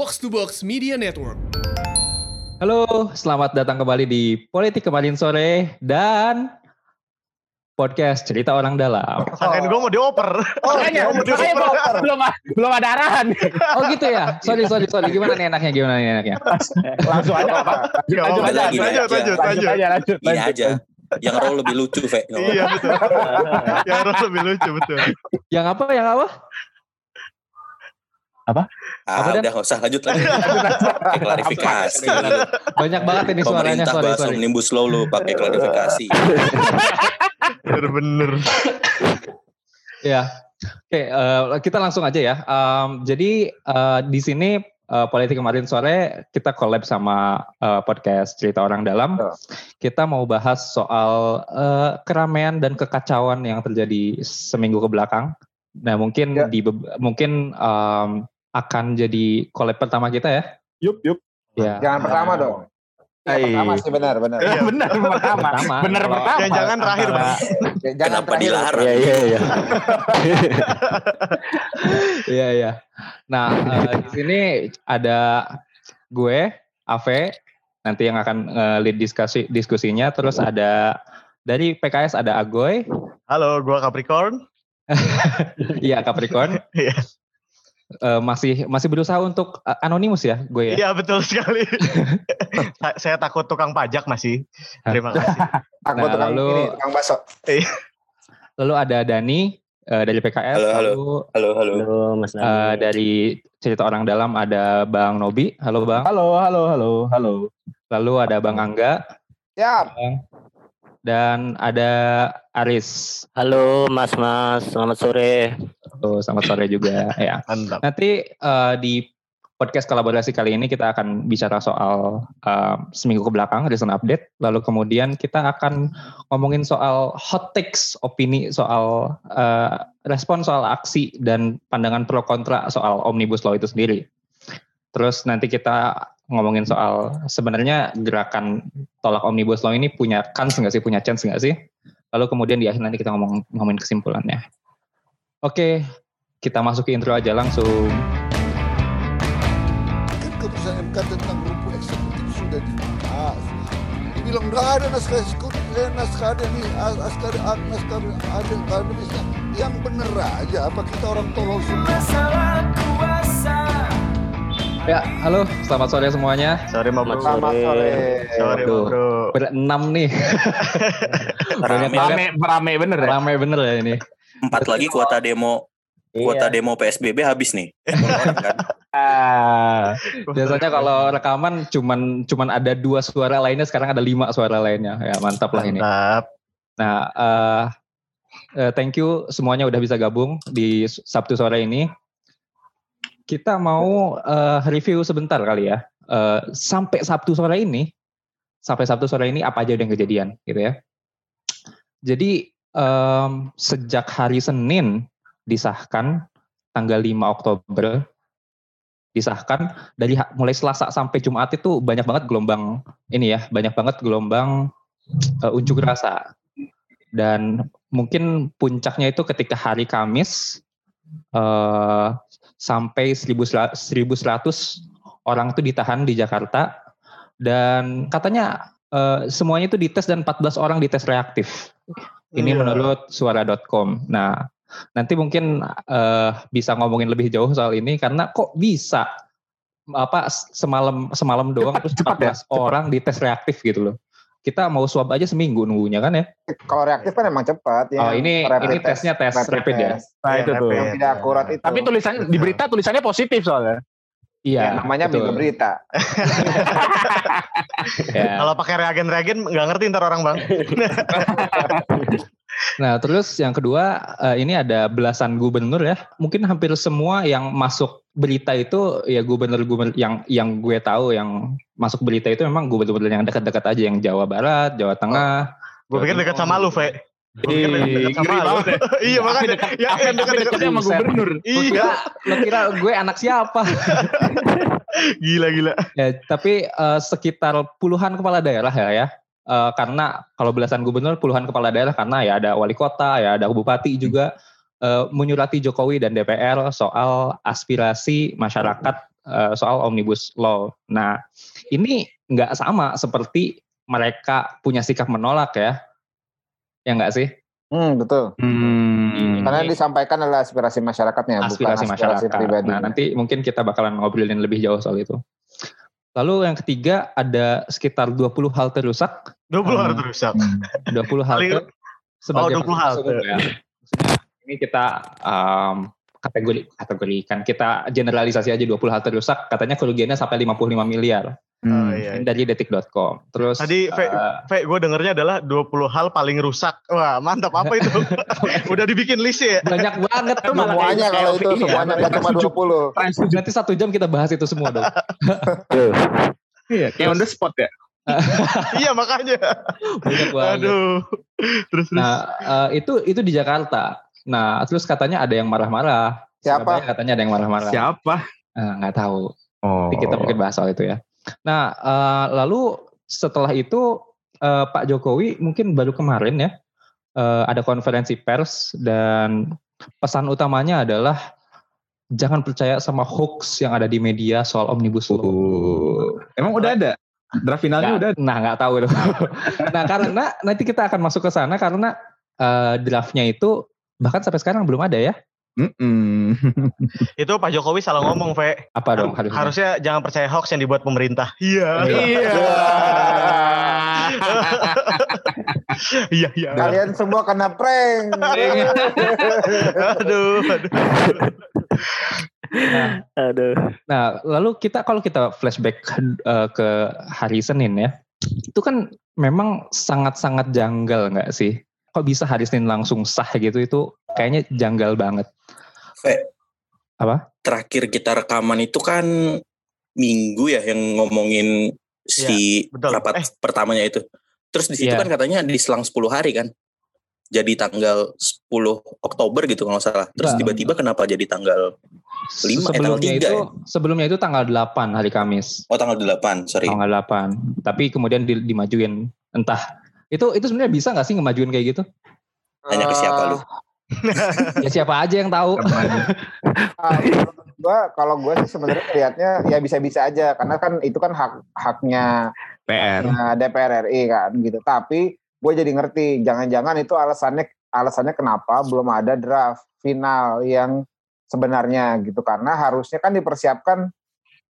Box to Box Media Network. Halo, selamat datang kembali di Politik Kemarin Sore dan podcast cerita orang dalam. Sangkain gue mau dioper. Oh, Makanya, mau makanya dioper. belum, belum ada arahan. Oh gitu ya? Sorry, sorry, sorry. Gimana nih enaknya? Gimana nih enaknya? Langsung aja apa? Gak Lanjut aja, Lanjut, lanjut, aja. lanjut, Lanjut lanjut. aja, lanjut. Ini lanjut. aja. Yang roll lebih lucu, Fe. Iya betul. Yang harus lebih lucu betul. Yang apa? Yang apa? Ah, Apa, Dan? udah nggak usah lanjut lagi. Pakai klarifikasi. Banyak banget ini suaranya. Pemerintah bahas omnibus law lu pakai klarifikasi. Bener-bener. Ya. Oke, eh, kita langsung aja ya. Em, jadi eh, di sini eh, politik kemarin sore kita collab sama eh, podcast cerita orang dalam. Kita mau bahas soal eh, keramaian dan kekacauan yang terjadi seminggu ke belakang. Nah mungkin Ya. di be- mungkin em, akan jadi collab pertama kita ya. Yup, yup. Ya. Jangan pertama dong. Ya, pertama sih benar, benar. Iya. benar pertama. Pertama. Benar pertama. Yang jangan terakhir, Bang. Ya, Jangan Kenapa terakhir. dilarang? Iya iya iya. Iya iya. Nah eh, di sini ada gue, Ave, nanti yang akan eh, lead diskusi diskusinya. Terus ada dari PKS ada Agoy, Halo, gue Capricorn. iya Capricorn. Iya. Eh, masih masih berusaha untuk eh, anonimus ya, gue ya. Iya betul sekali. Sa- Saya takut tukang pajak masih. Terima kasih. Aku Nah, tukang lalu- ini, tukang bakso. Lalu ada Dani eh, dari PKS, Halo, halo. lalu Halo, halo. Halo Mas eh, dari cerita orang dalam ada Bang Nobi, halo Bang. Halo halo halo halo. Lalu ada Bang Angga Siap. dan ada Aris. Halo Mas Mas, selamat sore. Oh, selamat sore juga ya. Mantap. Nanti eh, di podcast kolaborasi kali ini kita akan bicara soal eh, seminggu ke belakang recent update, lalu kemudian kita akan ngomongin soal hot takes, opini soal eh, respon soal aksi dan pandangan pro kontra soal omnibus law itu sendiri. Terus nanti kita ngomongin soal sebenarnya gerakan tolak omnibus law ini punya kans nggak sih, punya chance nggak sih? Lalu kemudian di akhir nanti kita ngomong ngomongin kesimpulannya. Oke, kita masuk ke intro aja langsung. kan keputusan MK tentang rumput eksekutif sudah dibahas. Dibilang nggak ada naskah eksekutif, eh, naskah ada nih, as- naskah ada, naskah ada akademisnya. Yang bener aja, apa kita orang tolol semua? Ya, halo, selamat sore semuanya. Bro. Selamat sore. Sorry Waduh. mau bro. Berenam nih. Rame. Rame rame bener ya. Ramai bener ya ini. Empat lagi kuota demo kuota Iya. demo PSBB habis nih. Kan. Ah. Biasanya kalau rekaman cuman cuman ada dua suara lainnya, sekarang ada lima suara lainnya. Ya mantap lah ini. Mantap. Nah, eh eh, thank you semuanya udah bisa gabung di Sabtu sore ini. Kita mau eh, review sebentar kali ya. Eh, sampai Sabtu sore ini, sampai Sabtu sore ini apa aja udah yang kejadian gitu ya. Jadi em, sejak hari Senin disahkan tanggal 5 Oktober disahkan dari mulai Selasa sampai Jumat itu banyak banget gelombang ini ya, banyak banget gelombang eh, unjuk rasa dan mungkin puncaknya itu ketika hari Kamis eh, sampai 1100 1100 orang itu ditahan di Jakarta dan katanya eh, semuanya itu dites dan 14 orang dites reaktif. Ini Iya. menurut suara.com. Nah, nanti mungkin eh, bisa ngomongin lebih jauh soal ini karena kok bisa apa semalam semalam doang Cepat, terus cepat 14 ya, cepat. orang dites reaktif gitu loh. Kita mau swab aja seminggu nunggunya kan ya. Kalau reaktif kan emang cepat. Oh, yang ini- rapid ini tesnya tes rapid ya? test. Nah Iya, itu tuh. rapid. Yang tidak akurat itu. Tapi tulisannya di berita tulisannya positif soalnya. Iya. Ya, namanya betul. minggu berita. Ya. Kalau pakai reagen-reagen nggak ngerti ntar orang bang. Nah, terus yang kedua eh, ini ada belasan gubernur ya. Mungkin hampir semua yang masuk berita itu ya gubernur-gubernur yang yang gue tahu yang masuk berita itu memang gubernur yang dekat-dekat aja yang Jawa Barat, Jawa Tengah. Gue pikir dekat sama lu, Fe. Dekat sama banget ya. Iya makanya. Ya, yang dekat-dekat. Dekatnya sama gubernur. Lo Iya. lo kira gue anak siapa? Gila gila. ya, tapi eh, sekitar puluhan kepala daerah ya ya. Eh, karena kalau belasan gubernur puluhan kepala daerah karena ya ada wali kota, ya ada bupati juga eh, menyurati Jokowi dan DPR soal aspirasi masyarakat eh, soal omnibus law. Nah, ini nggak sama seperti mereka punya sikap menolak ya, ya nggak sih? Hmm, betul. Hmm. Karena disampaikan adalah aspirasi masyarakatnya, aspirasi bukan masyarakat. aspirasi pribadi. Nah, nanti mungkin kita bakalan ngobrolin lebih jauh soal itu. Lalu yang ketiga ada sekitar 20 halte rusak, 20 Hmm. harus rusak. 20 halte sebagai 20 fasilitas halte. umum ya. Ini kita um, kategori kategorikan kita generalisasi aja 20 halte rusak katanya kerugiannya sampai 55 miliar Oh, iya. Ini dari detik.com. Terus Tadi, Fe, eh, Fe, gue dengernya adalah 20 hal paling rusak. Wah, mantap apa itu? Udah dibikin list ya? banyak banget tuh malah Semuanya kayak kalau itu ini ya, semuanya nggak cuma 20. Nanti satu jam kita bahas itu semua dong. Tuh. Iya, kayak on the spot ya. iya makanya. Banyak banget. Aduh. Terus terus. Nah, eh, itu itu di Jakarta. Nah, terus katanya ada yang marah-marah. Siapa? Surabaya katanya ada yang marah-marah. Siapa? Eh, Nggak tahu. Oh. Nanti kita mungkin bahas soal itu ya. Nah, eh, lalu setelah itu eh, Pak Jokowi mungkin baru kemarin ya eh, ada konferensi pers dan pesan utamanya adalah jangan percaya sama hoax yang ada di media soal omnibus law. Oh. Emang udah ada? Draft finalnya Nggak- udah Nah, nggak tahu itu. nah, karena nanti kita akan masuk ke sana karena eh, draftnya itu bahkan sampai sekarang belum ada ya. Mm-mm. Itu Pak Jokowi salah ngomong, Fe. Apa dong harusnya? Harusnya jangan percaya hoax yang dibuat pemerintah. Iya. Iya. Iya, iya. Kalian semua kena prank. Aduh, aduh. Aduh. Nah, lalu kita kalau kita flashback eh, ke hari Senin ya, itu kan memang sangat-sangat janggal nggak sih? Kok bisa hari Senin langsung sah gitu? Itu kayaknya janggal banget. Fe, Apa? terakhir kita rekaman itu kan minggu ya yang ngomongin si Iya, betul. rapat Eh. pertamanya itu. Terus di situ Iya. kan katanya diselang 10 hari kan. Jadi tanggal 10 Oktober gitu kalau nggak salah. Terus Nah. tiba-tiba kenapa jadi tanggal Lima, eh, tanggal sebelumnya tiga itu ya? sebelumnya itu tanggal 8 hari Kamis. Oh tanggal 8, sorry. Tanggal 8. Tapi kemudian di- dimajuin entah itu itu sebenarnya bisa nggak sih ngemajuin kayak gitu? Tanya ke siapa lu? Ya siapa aja yang tahu. Ah, menurut gua kalau gue sih sebenarnya lihatnya ya bisa-bisa aja karena kan itu kan hak haknya PR. haknya DPR RI kan gitu. Tapi gue jadi ngerti jangan-jangan itu alasannya alasannya kenapa belum ada draft final yang sebenarnya gitu karena harusnya kan dipersiapkan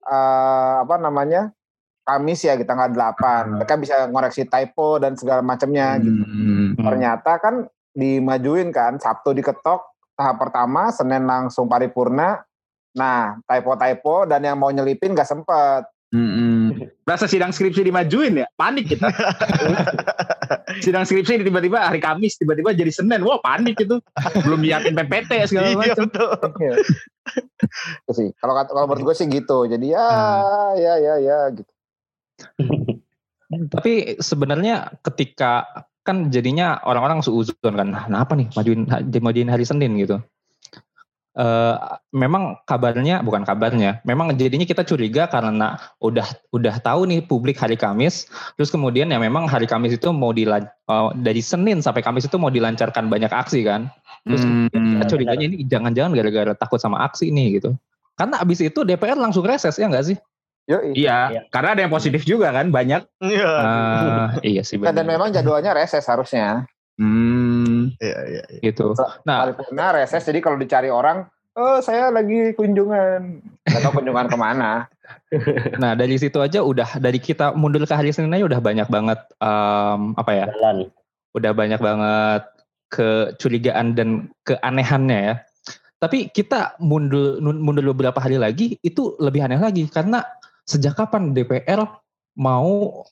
eh, apa namanya Kamis ya kita tanggal 8 mereka bisa ngoreksi typo dan segala macamnya gitu. Hmm. Ternyata kan dimajuin kan Sabtu diketok tahap pertama Senin langsung paripurna. Nah typo-typo dan yang mau nyelipin gak sempet. Mm-mm. Rasa sidang skripsi dimajuin ya, panik kita. sidang skripsi tiba-tiba hari Kamis, tiba-tiba jadi Senin, wah panik itu. Belum nyiapin PPT segala Iya, macam. betul. Itu sih. Kalau kalau menurut gue sih gitu. Jadi ya Hmm. ya ya ya gitu. Tapi sebenarnya ketika kan jadinya orang-orang suuzon kan, nah, kenapa nih majuin majuin hari Senin gitu. Eh memang kabarnya bukan kabarnya, memang jadinya kita curiga karena udah udah tahu nih publik hari Kamis, terus kemudian ya memang hari Kamis itu mau dilan eh, dari Senin sampai Kamis itu mau dilancarkan banyak aksi kan. Terus Hmm. kita curiganya ini jangan-jangan gara-gara takut sama aksi nih gitu. Karena abis itu DPR langsung reses ya nggak sih? Yoi. Iya, karena ada yang positif juga kan, banyak. Iya. Ah, iya sih Dan, dan benar. memang jadwalnya reses harusnya. Hmm. Iya, iya. iya. gitu. Nah, Paripurna reses. Jadi kalau dicari orang, oh saya lagi kunjungan. Gak tahu kunjungan ke mana. Nah dari situ aja udah dari kita mundur ke hari Senin aja udah banyak banget em, apa ya? Jalan. Udah banyak banget kecurigaan dan keanehannya ya. Tapi kita mundur mundur beberapa hari lagi itu lebih aneh lagi karena sejak kapan DPR mau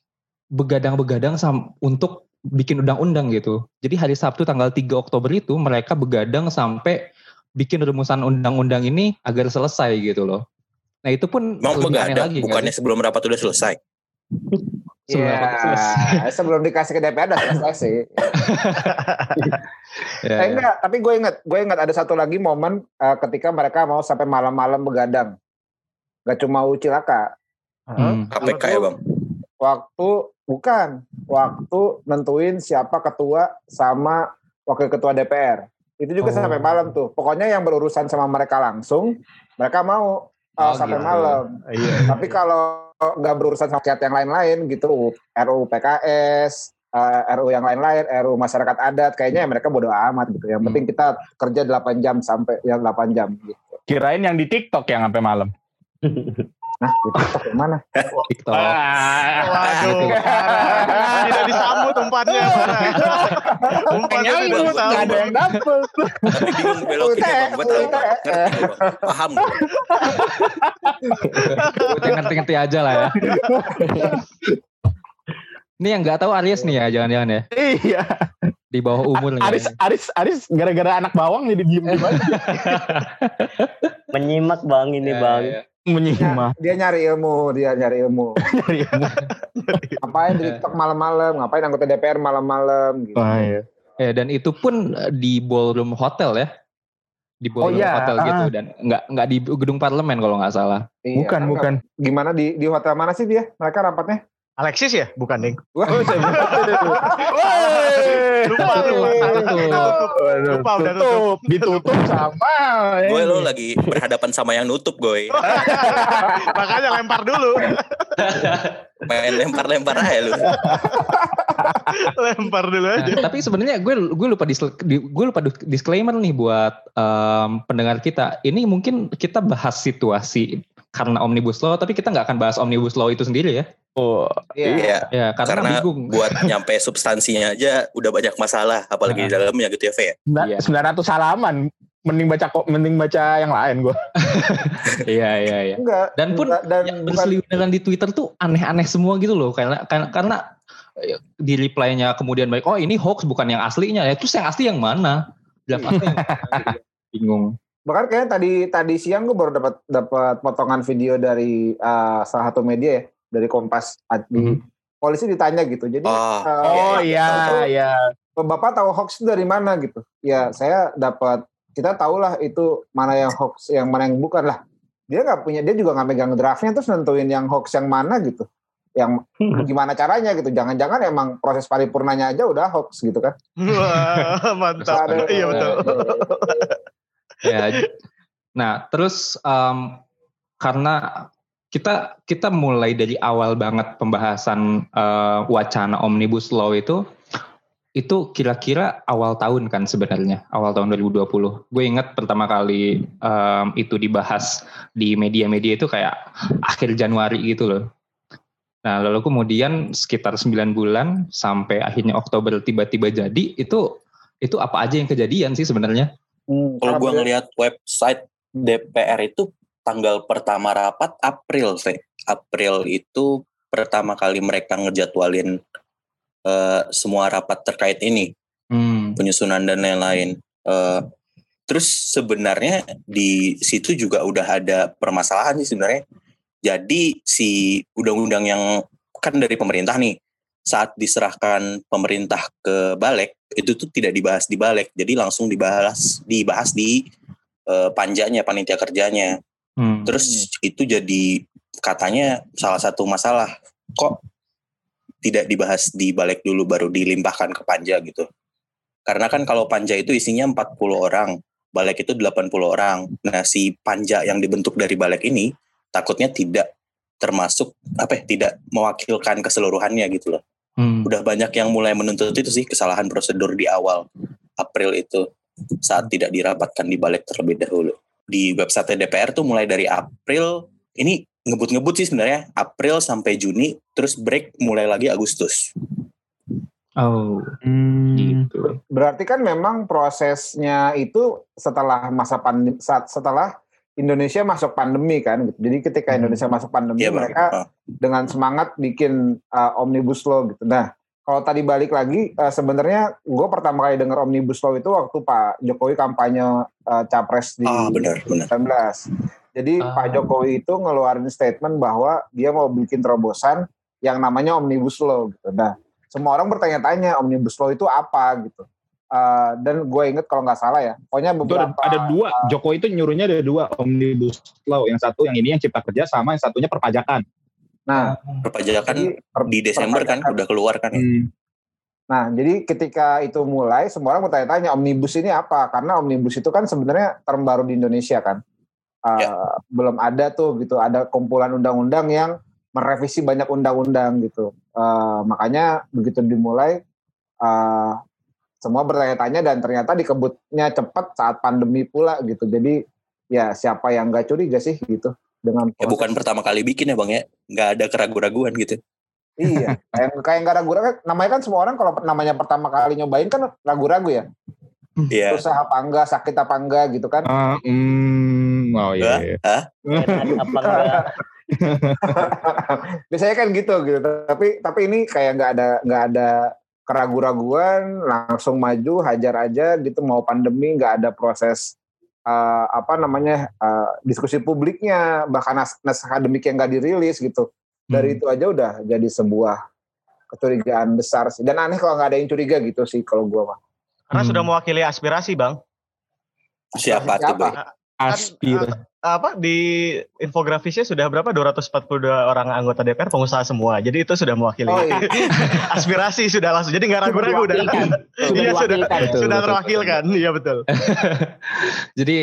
begadang-begadang untuk bikin undang-undang gitu. Jadi hari Sabtu tanggal 3 Oktober itu mereka begadang sampai bikin rumusan undang-undang ini agar selesai gitu loh. Nah itu pun Mau begadang, lagi, nggak bukannya sih? sebelum rapat udah selesai. Sebelum Iya, rapat selesai. sebelum dikasih ke DPR udah selesai sih. Ya, Eh, ya. enggak, tapi gue inget, gue inget ada satu lagi momen eh, ketika mereka mau sampai malam-malam begadang. Gak cuma Ucilaka. Hmm. KPK ya bang. Waktu, bukan, waktu nentuin siapa ketua sama wakil ketua DPR. Itu juga Oh. sampai malam tuh. Pokoknya yang berurusan sama mereka langsung, mereka mau. uh, Oh, sampai gitu. malam. Iya. Tapi kalau nggak berurusan sama rakyat yang lain-lain gitu, RUU PKS, eh, RUU yang lain-lain, RUU masyarakat adat, kayaknya ya mereka bodo amat gitu. Yang Hmm. penting kita kerja 8 jam sampai yang 8 jam gitu. Kirain yang di TikTok yang sampai malam. Nah, di TikTok yang mana? TikTok. Ah. Waduh, tidak disambut umpannya. umpannya tidak Nyambut, nggak ada yang dapet. Tapi bingung belokinnya bang, gue tahu bang. Ngerti gua, Bang. Paham ngerti-ngerti aja lah ya. Ini yang nggak tahu Aries nih ya, jangan-jangan ya. Iya. Di bawah umur nih. Aris, Aris, Aris gara-gara anak bawang jadi diem diem aja. Menyimak bang ini Ya, bang. ya. Menyimak. Dia nyari ilmu, dia nyari ilmu. ngapain di TikTok malam-malam, ngapain anggota DPR malam-malam gitu. Wah, iya. Eh, dan itu pun eh, di ballroom hotel ya. Di ballroom iya, hotel gitu ah. dan nggak nggak di gedung parlemen kalau nggak salah. Iya, Bukan, kan bukan. Gimana di di hotel mana sih dia? Mereka rapatnya? Alexis ya? Bukan, Ding. Wah, Lupa, lupa. Tutup. Lupa, udah tutup. tutup, ditutup sama. Gue ini. lo lagi berhadapan sama yang nutup gue. Makanya lempar dulu. Main lempar-lempar aja lu. lempar dulu aja. Nah, tapi sebenarnya gue gue lupa gue lupa dis- disclaimer nih buat em, pendengar kita. Ini mungkin kita bahas situasi karena omnibus law, tapi kita nggak akan bahas omnibus law itu sendiri ya. Oh, iya. Iya. Ya karena, Karena bingung. buat nyampe substansinya aja udah banyak masalah, apalagi di dalamnya gitu ya, Fe. Iya. sembilan ratus halaman. Mending baca kok, mending baca yang lain gue. Iya iya iya. Enggak. Dan pun enggak, dan yang bukan berseliweran di Twitter tuh aneh-aneh semua gitu loh karena karena, karena eh, di reply-nya kemudian baik oh ini hoax bukan yang aslinya ya terus yang asli yang mana asli yang mana? bingung bahkan kayaknya tadi tadi siang gue baru dapat dapat potongan video dari uh, salah satu media ya dari Kompas di Mhm. polisi ditanya gitu. Jadi Oh, uh, Oh iya, iya, iya. bapak tahu hoax itu dari mana gitu. Ya saya dapat kita tahulah itu mana yang hoax yang mana yang bukan lah. Dia nggak punya dia juga nggak megang draftnya terus nentuin yang hoax yang mana gitu. Yang gimana caranya gitu. Jangan-jangan emang proses paripurnanya aja udah hoax gitu kan. Wah, mantap. Ada- Iya betul. ya nah terus em, karena kita kita mulai dari awal banget pembahasan eh, wacana omnibus law itu itu kira-kira awal tahun kan sebenarnya awal tahun 2020 gue inget pertama kali em, itu dibahas di media-media itu kayak akhir Januari gitu loh. Nah lalu kemudian sekitar 9 bulan sampai akhirnya Oktober tiba-tiba jadi itu itu apa aja yang kejadian sih sebenarnya Hmm, Kalau beliau- ngelihat website DPR itu tanggal pertama rapat April, Fe. April itu pertama kali mereka ngejadwalin eh, semua rapat terkait ini, Hmm. penyusunan dan lain-lain. Eh, terus sebenarnya di situ juga udah ada permasalahan sih sebenarnya. Jadi si undang-undang yang kan dari pemerintah nih, saat diserahkan pemerintah ke balik itu tuh tidak dibahas di balik, jadi langsung dibahas dibahas di eh, panjanya panitia kerjanya. Hmm. Terus itu jadi katanya salah satu masalah kok tidak dibahas di balik dulu baru dilimpahkan ke panja gitu. Karena kan kalau panja itu isinya 40 orang, balik itu 80 orang. Nah, si panja yang dibentuk dari balik ini takutnya tidak termasuk apa ya, tidak mewakilkan keseluruhannya gitu loh. Hmm. Udah banyak yang mulai menuntut itu sih kesalahan prosedur di awal April itu saat tidak dirapatkan di balik terlebih dahulu. Di website DPR tuh mulai dari April ini ngebut-ngebut sih sebenarnya April sampai Juni terus break mulai lagi Agustus. Oh, Hmm. gitu. Berarti kan memang prosesnya itu setelah masa pandemi saat setelah Indonesia masuk pandemi kan gitu. Jadi ketika Hmm. Indonesia masuk pandemi Bang. mereka Ah. dengan semangat bikin uh, omnibus law gitu. Nah, kalau tadi balik lagi uh, sebenarnya gue pertama kali dengar omnibus law itu waktu Pak Jokowi kampanye uh, capres di Ah, benar, benar. 2019. Jadi Ah. Pak Jokowi itu ngeluarin statement bahwa dia mau bikin terobosan yang namanya omnibus law gitu. Nah, semua orang bertanya-tanya omnibus law itu apa gitu. Uh, dan gue inget kalau nggak salah ya, pokoknya Itu ada, beberapa ada dua. Jokowi itu nyuruhnya ada dua omnibus law. Yang satu yang ini yang cipta kerja sama yang satunya perpajakan. Nah, Perpajakan jadi per- di Desember kan perpajakan. udah keluar kan ya. Hmm. Nah, jadi ketika itu mulai, semua orang bertanya-tanya omnibus ini apa? Karena omnibus itu kan sebenarnya term baru di Indonesia kan. Uh, Ya. Belum ada tuh gitu, ada kumpulan undang-undang yang merevisi banyak undang-undang gitu. Uh, makanya begitu dimulai, uh, semua bertanya-tanya dan ternyata dikebutnya cepat saat pandemi pula gitu. Jadi ya siapa yang nggak curiga sih gitu dengan Ya bukan pertama kali bikin ya bang ya, nggak ada keraguan-raguan gitu. Iya, kayak kayak nggak ragu-ragu. Namanya kan semua orang kalau namanya pertama kali nyobain kan ragu-ragu ya. Iya. Susah apa enggak, sakit apa enggak gitu kan. Ah, hmm, oh iya. iya. Hah? Apa enggak? Biasanya kan gitu gitu. Tapi tapi ini kayak nggak ada nggak ada keragu-raguan, langsung maju, hajar aja gitu. Mau pandemi nggak ada proses eh, apa namanya eh, diskusi publiknya, bahkan nas naskah akademik yang nggak dirilis gitu. Dari itu aja udah jadi sebuah kecurigaan besar sih. Dan aneh kalau nggak ada yang curiga gitu sih kalau gua mah. Karena Hmm. sudah mewakili aspirasi, Bang. Siapa tuh Siapa? bang? Aspir. Apa di infografisnya sudah berapa? 242 orang anggota DPR pengusaha semua. Jadi itu sudah mewakili Oh iya. aspirasi sudah langsung. Jadi nggak ragu-ragu udah. Iya sudah. Betul, sudah betul. terwakilkan. Iya betul. Jadi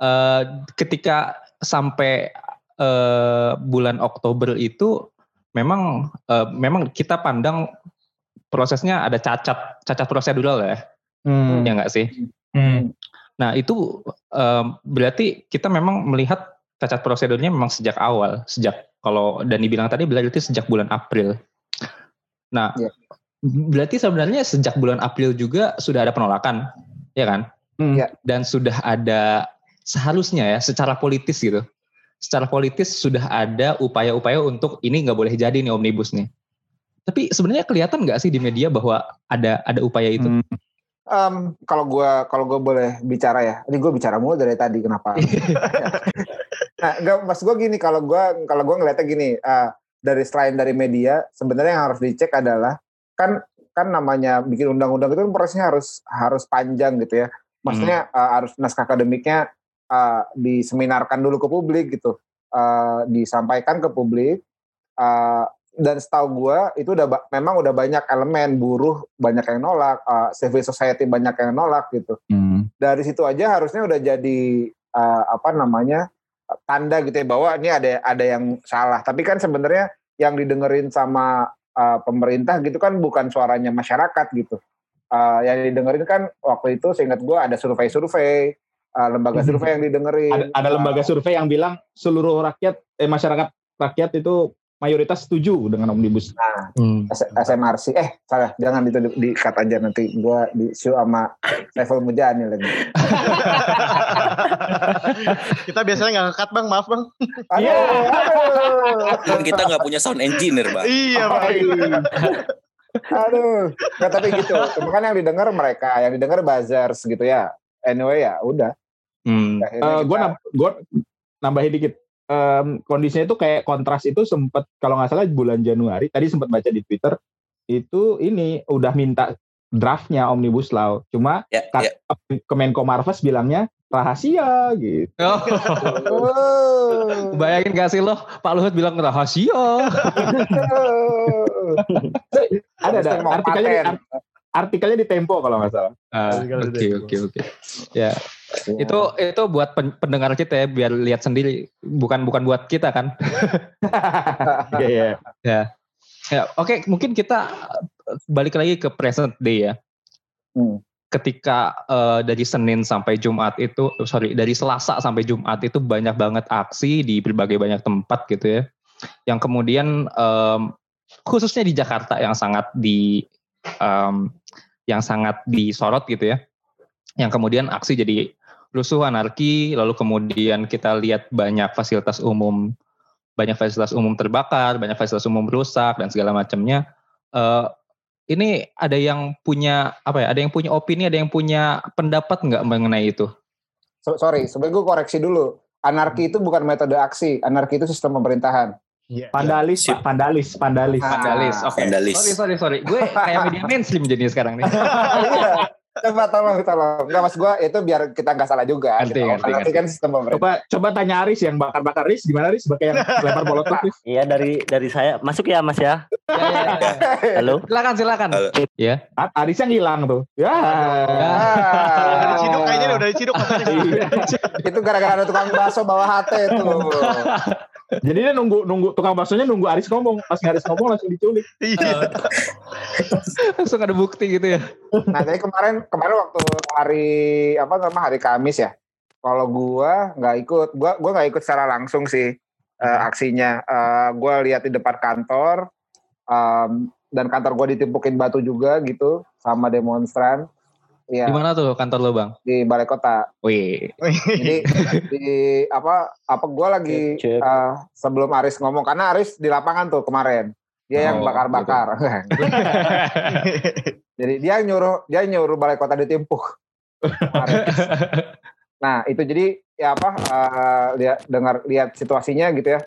eh, ketika sampai eh, bulan Oktober itu memang eh, memang kita pandang prosesnya ada cacat cacat prosedural ya, Hmm. ya nggak sih? Hmm. Nah itu em, berarti kita memang melihat cacat prosedurnya memang sejak awal, sejak kalau Dani bilang tadi berarti sejak bulan April. Nah Iya. berarti sebenarnya sejak bulan April juga sudah ada penolakan, ya kan? Hmm. Iya. Dan sudah ada seharusnya ya secara politis gitu, secara politis sudah ada upaya-upaya untuk ini nggak boleh jadi nih omnibus nih. Tapi sebenarnya kelihatan nggak sih di media bahwa ada ada upaya itu? Hmm. Em, kalau gua kalau gua boleh bicara ya, ini gue bicara mulu dari tadi kenapa? nah, enggak, mas gue gini kalau gua kalau gua ngeliatnya gini, eh, dari selain dari media, sebenarnya yang harus dicek adalah kan kan namanya bikin undang-undang itu kan prosesnya harus harus panjang gitu ya. Maksudnya eh, harus naskah akademiknya eh, diseminarkan dulu ke publik gitu, Eh, disampaikan ke publik. eh, dan setahu gua itu udah memang udah banyak elemen buruh banyak yang nolak, eh, civil society banyak yang nolak gitu. Hmm. Dari situ aja harusnya udah jadi eh, apa namanya tanda gitu ya bahwa ini ada ada yang salah. Tapi kan sebenarnya yang didengerin sama eh, pemerintah gitu kan bukan suaranya masyarakat gitu. Eh, yang didengerin kan waktu itu seingat gua ada survei-survei, eh, lembaga survei yang didengerin. Ada, ada lembaga survei yang bilang seluruh rakyat eh masyarakat rakyat itu mayoritas setuju dengan omnibus. Hmm. S- SMRC eh salah jangan itu di, di cut aja nanti gua di show sama Level Mujani lagi. Kita biasanya nggak ngekat bang, maaf bang. Aduh, aduh. Kan kita nggak punya sound engineer bang. iya bang. Aduh, nggak tapi gitu. Cuma kan yang didengar mereka, yang didengar buzzers gitu ya. Anyway ya, udah. Hmm. Akhirnya gue kita- gue nambahin dikit. Em, kondisinya itu kayak kontras itu sempat kalau nggak salah bulan Januari tadi sempat baca di Twitter itu ini udah minta draftnya omnibus law cuma Ya, ya. kata Kemenko Marves bilangnya rahasia gitu. Oh. Bayangin gak sih lo, Pak Luhut bilang rahasia. Ada ada artikelnya artikelnya di Tempo kalau nggak salah. Ah, Oke oke oke. Ya itu itu buat pen- pendengar kita ya biar lihat sendiri, bukan bukan buat kita kan. Iya iya. Ya oke mungkin kita balik lagi ke present day ya. Hmm. Ketika eh, dari Senin sampai Jumat itu, sorry dari Selasa sampai Jumat itu banyak banget aksi di berbagai banyak tempat gitu ya. Yang kemudian em, khususnya di Jakarta yang sangat di em, yang sangat disorot gitu ya. Yang kemudian aksi jadi rusuh anarki, lalu kemudian kita lihat banyak fasilitas umum banyak fasilitas umum terbakar, banyak fasilitas umum rusak dan segala macamnya. Eh, ini ada yang punya apa ya? Ada yang punya opini, ada yang punya pendapat nggak mengenai itu? So- sorry, sebenarnya gue koreksi dulu. Anarki itu bukan metode aksi, anarki itu sistem pemerintahan. Iya. Pandalis. Pak, pandalis, pandalis. Ah. Vandalis, oke. Vandalis. Sorry, sorry, sorry. Gue kayak media mainstream jadi sekarang nih. Iya. Coba tolong, tolong. Enggak mas gue itu biar kita nggak salah juga. Ngerti, gitu. ngerti, Nanti kan sistem pemerintah. Coba coba tanya Aris yang bakar-bakar Aris gimana Aris sebagai yang lempar molotov Aris? Iya dari dari saya masuk ya Mas ya. Ya, ya, ya. Halo. Silakan, silakan. Halo. Ya. Aris yang hilang tuh. Ya. Udah Ah, diciduk kayaknya nih, udah diciduk matanya. itu gara-gara ada tukang bakso bawa hati itu. Jadi dia nunggu nunggu tukang baksonya nunggu Aris ngomong. Pas Aris ngomong langsung diculik. Iya. Langsung ada bukti gitu ya. Nah, jadi kemarin kemarin waktu hari apa namanya hari Kamis ya. Kalau gua nggak ikut, gua gua nggak ikut secara langsung sih eh, aksinya. Eh, gua lihat di depan kantor em, dan kantor gua ditimpukin batu juga gitu sama demonstran. Iya, Di mana tuh kantor lo, Bang? di balai kota. Wih. Jadi di apa apa gue lagi Cek, cek. eh, sebelum Aris ngomong karena Aris di lapangan tuh kemarin dia yang Oh, bakar-bakar. Jadi dia nyuruh dia nyuruh balai kota ditimpuk. Kemarin. nah itu jadi ya apa eh, lihat dengar lihat situasinya gitu ya.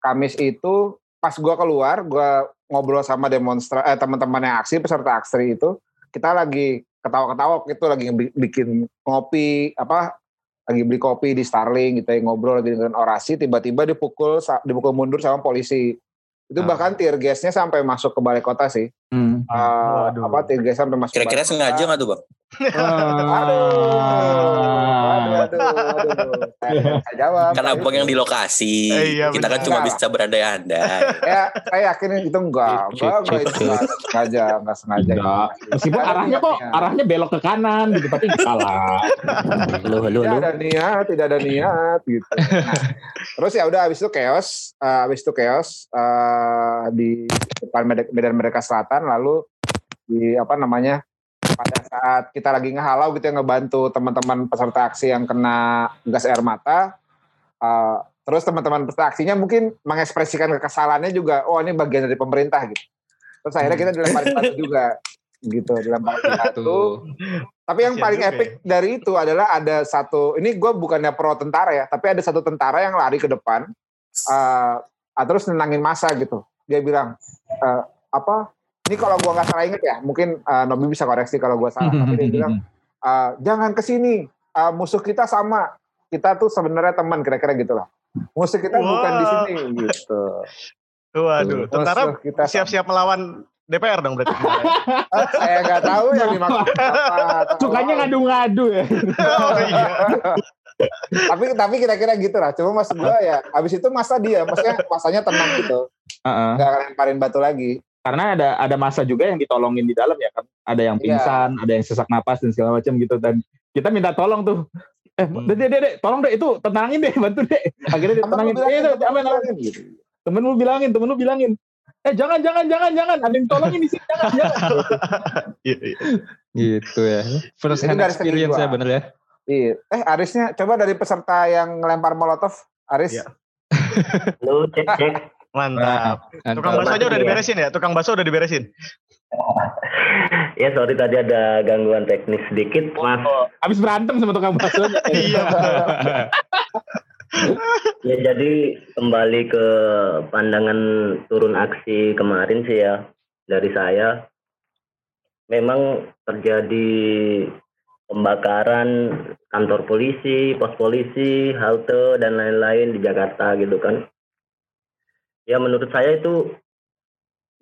Kamis itu pas gue keluar gue ngobrol sama demonstra eh, teman-teman yang aksi peserta aksi itu kita lagi ketawa-ketawa itu lagi bi- bikin ngopi apa lagi beli kopi di Starling gitu ya ngobrol lagi dengan orasi tiba-tiba dipukul dipukul mundur sama polisi itu Ah. bahkan tear gasnya sampai masuk ke balai kota sih Hmm. Waduh. apa gas sampai masuk Kira-kira sengaja nggak tuh bang? aduh aduh aduh aduh saya bisa jawab Kan abang yang di lokasi. Eh, iya, Kita kan cuma bisa berandai-andai. ya saya yakin itu enggak enggak itu enggak sengaja enggak sengaja Enggak. Meskipun arahnya kok arahnya belok ke kanan gitu tapi salah. Halo halo tidak halo. ada niat tidak ada niat gitu Nah, terus ya udah habis itu chaos eh, habis itu chaos eh, di depan Medan Medan Merdeka Selatan lalu di apa namanya pada saat kita lagi ngehalau gitu ya ngebantu teman-teman peserta aksi yang kena gas air mata eh, terus teman-teman peserta aksinya mungkin mengekspresikan kekesalannya juga oh ini bagian dari pemerintah gitu terus akhirnya kita dilemparin batu juga gitu dilemparin batu Tuh. tapi yang paling epic dari itu adalah ada satu, ini gue bukannya pro tentara ya, tapi ada satu tentara yang lari ke depan, uh, terus nenangin masa gitu. Dia bilang, eh, apa, ini kalau gue nggak salah inget ya, mungkin uh, Nobi bisa koreksi kalau gue salah, tapi dia bilang, uh, jangan ke sini, uh, musuh kita sama, kita tuh sebenarnya teman, kira-kira gitu lah. Musuh kita bukan di sini gitu. Waduh, tentara kita siap-siap melawan DPR dong berarti. Eh, saya nggak tahu yang dimaksud apa. Sukanya ngadu-ngadu ya. oh iya. tapi tapi kira-kira gitu lah. Cuma maksud gue ya, abis itu masa dia, maksudnya masanya tenang gitu, Heeh. nggak lemparin batu lagi. Karena ada ada masa juga yang ditolongin di dalam ya kan. Ada yang Iya. pingsan, ada yang sesak napas dan segala macam gitu dan kita minta tolong tuh. Eh, Hmm. dek, dek, dek, tolong dek itu tenangin deh, bantu dek. Akhirnya lu ditenangin. bilangin, Eh, temen lu aman, aman. bilangin gitu. Temen lu bilangin, temen lu bilangin. Eh, jangan, jangan, jangan, jangan. Ada yang tolongin di sini, jangan, jangan. Iya, iya. Gitu ya. First Itu hand experience ya bener ya. Iya. Eh Arisnya, coba dari peserta yang ngelempar molotov, Aris. Iya. Halo cek cek. Mantap. Mantap. Tukang baksonya udah Iya. diberesin ya? Tukang bakso udah diberesin. Ya sorry tadi ada gangguan teknis sedikit mas. Habis berantem sama tukang bakso. Iya. Ya jadi kembali ke pandangan turun aksi kemarin sih ya dari saya. Memang terjadi pembakaran kantor polisi, pos polisi, halte dan lain-lain di Jakarta gitu kan. Ya menurut saya itu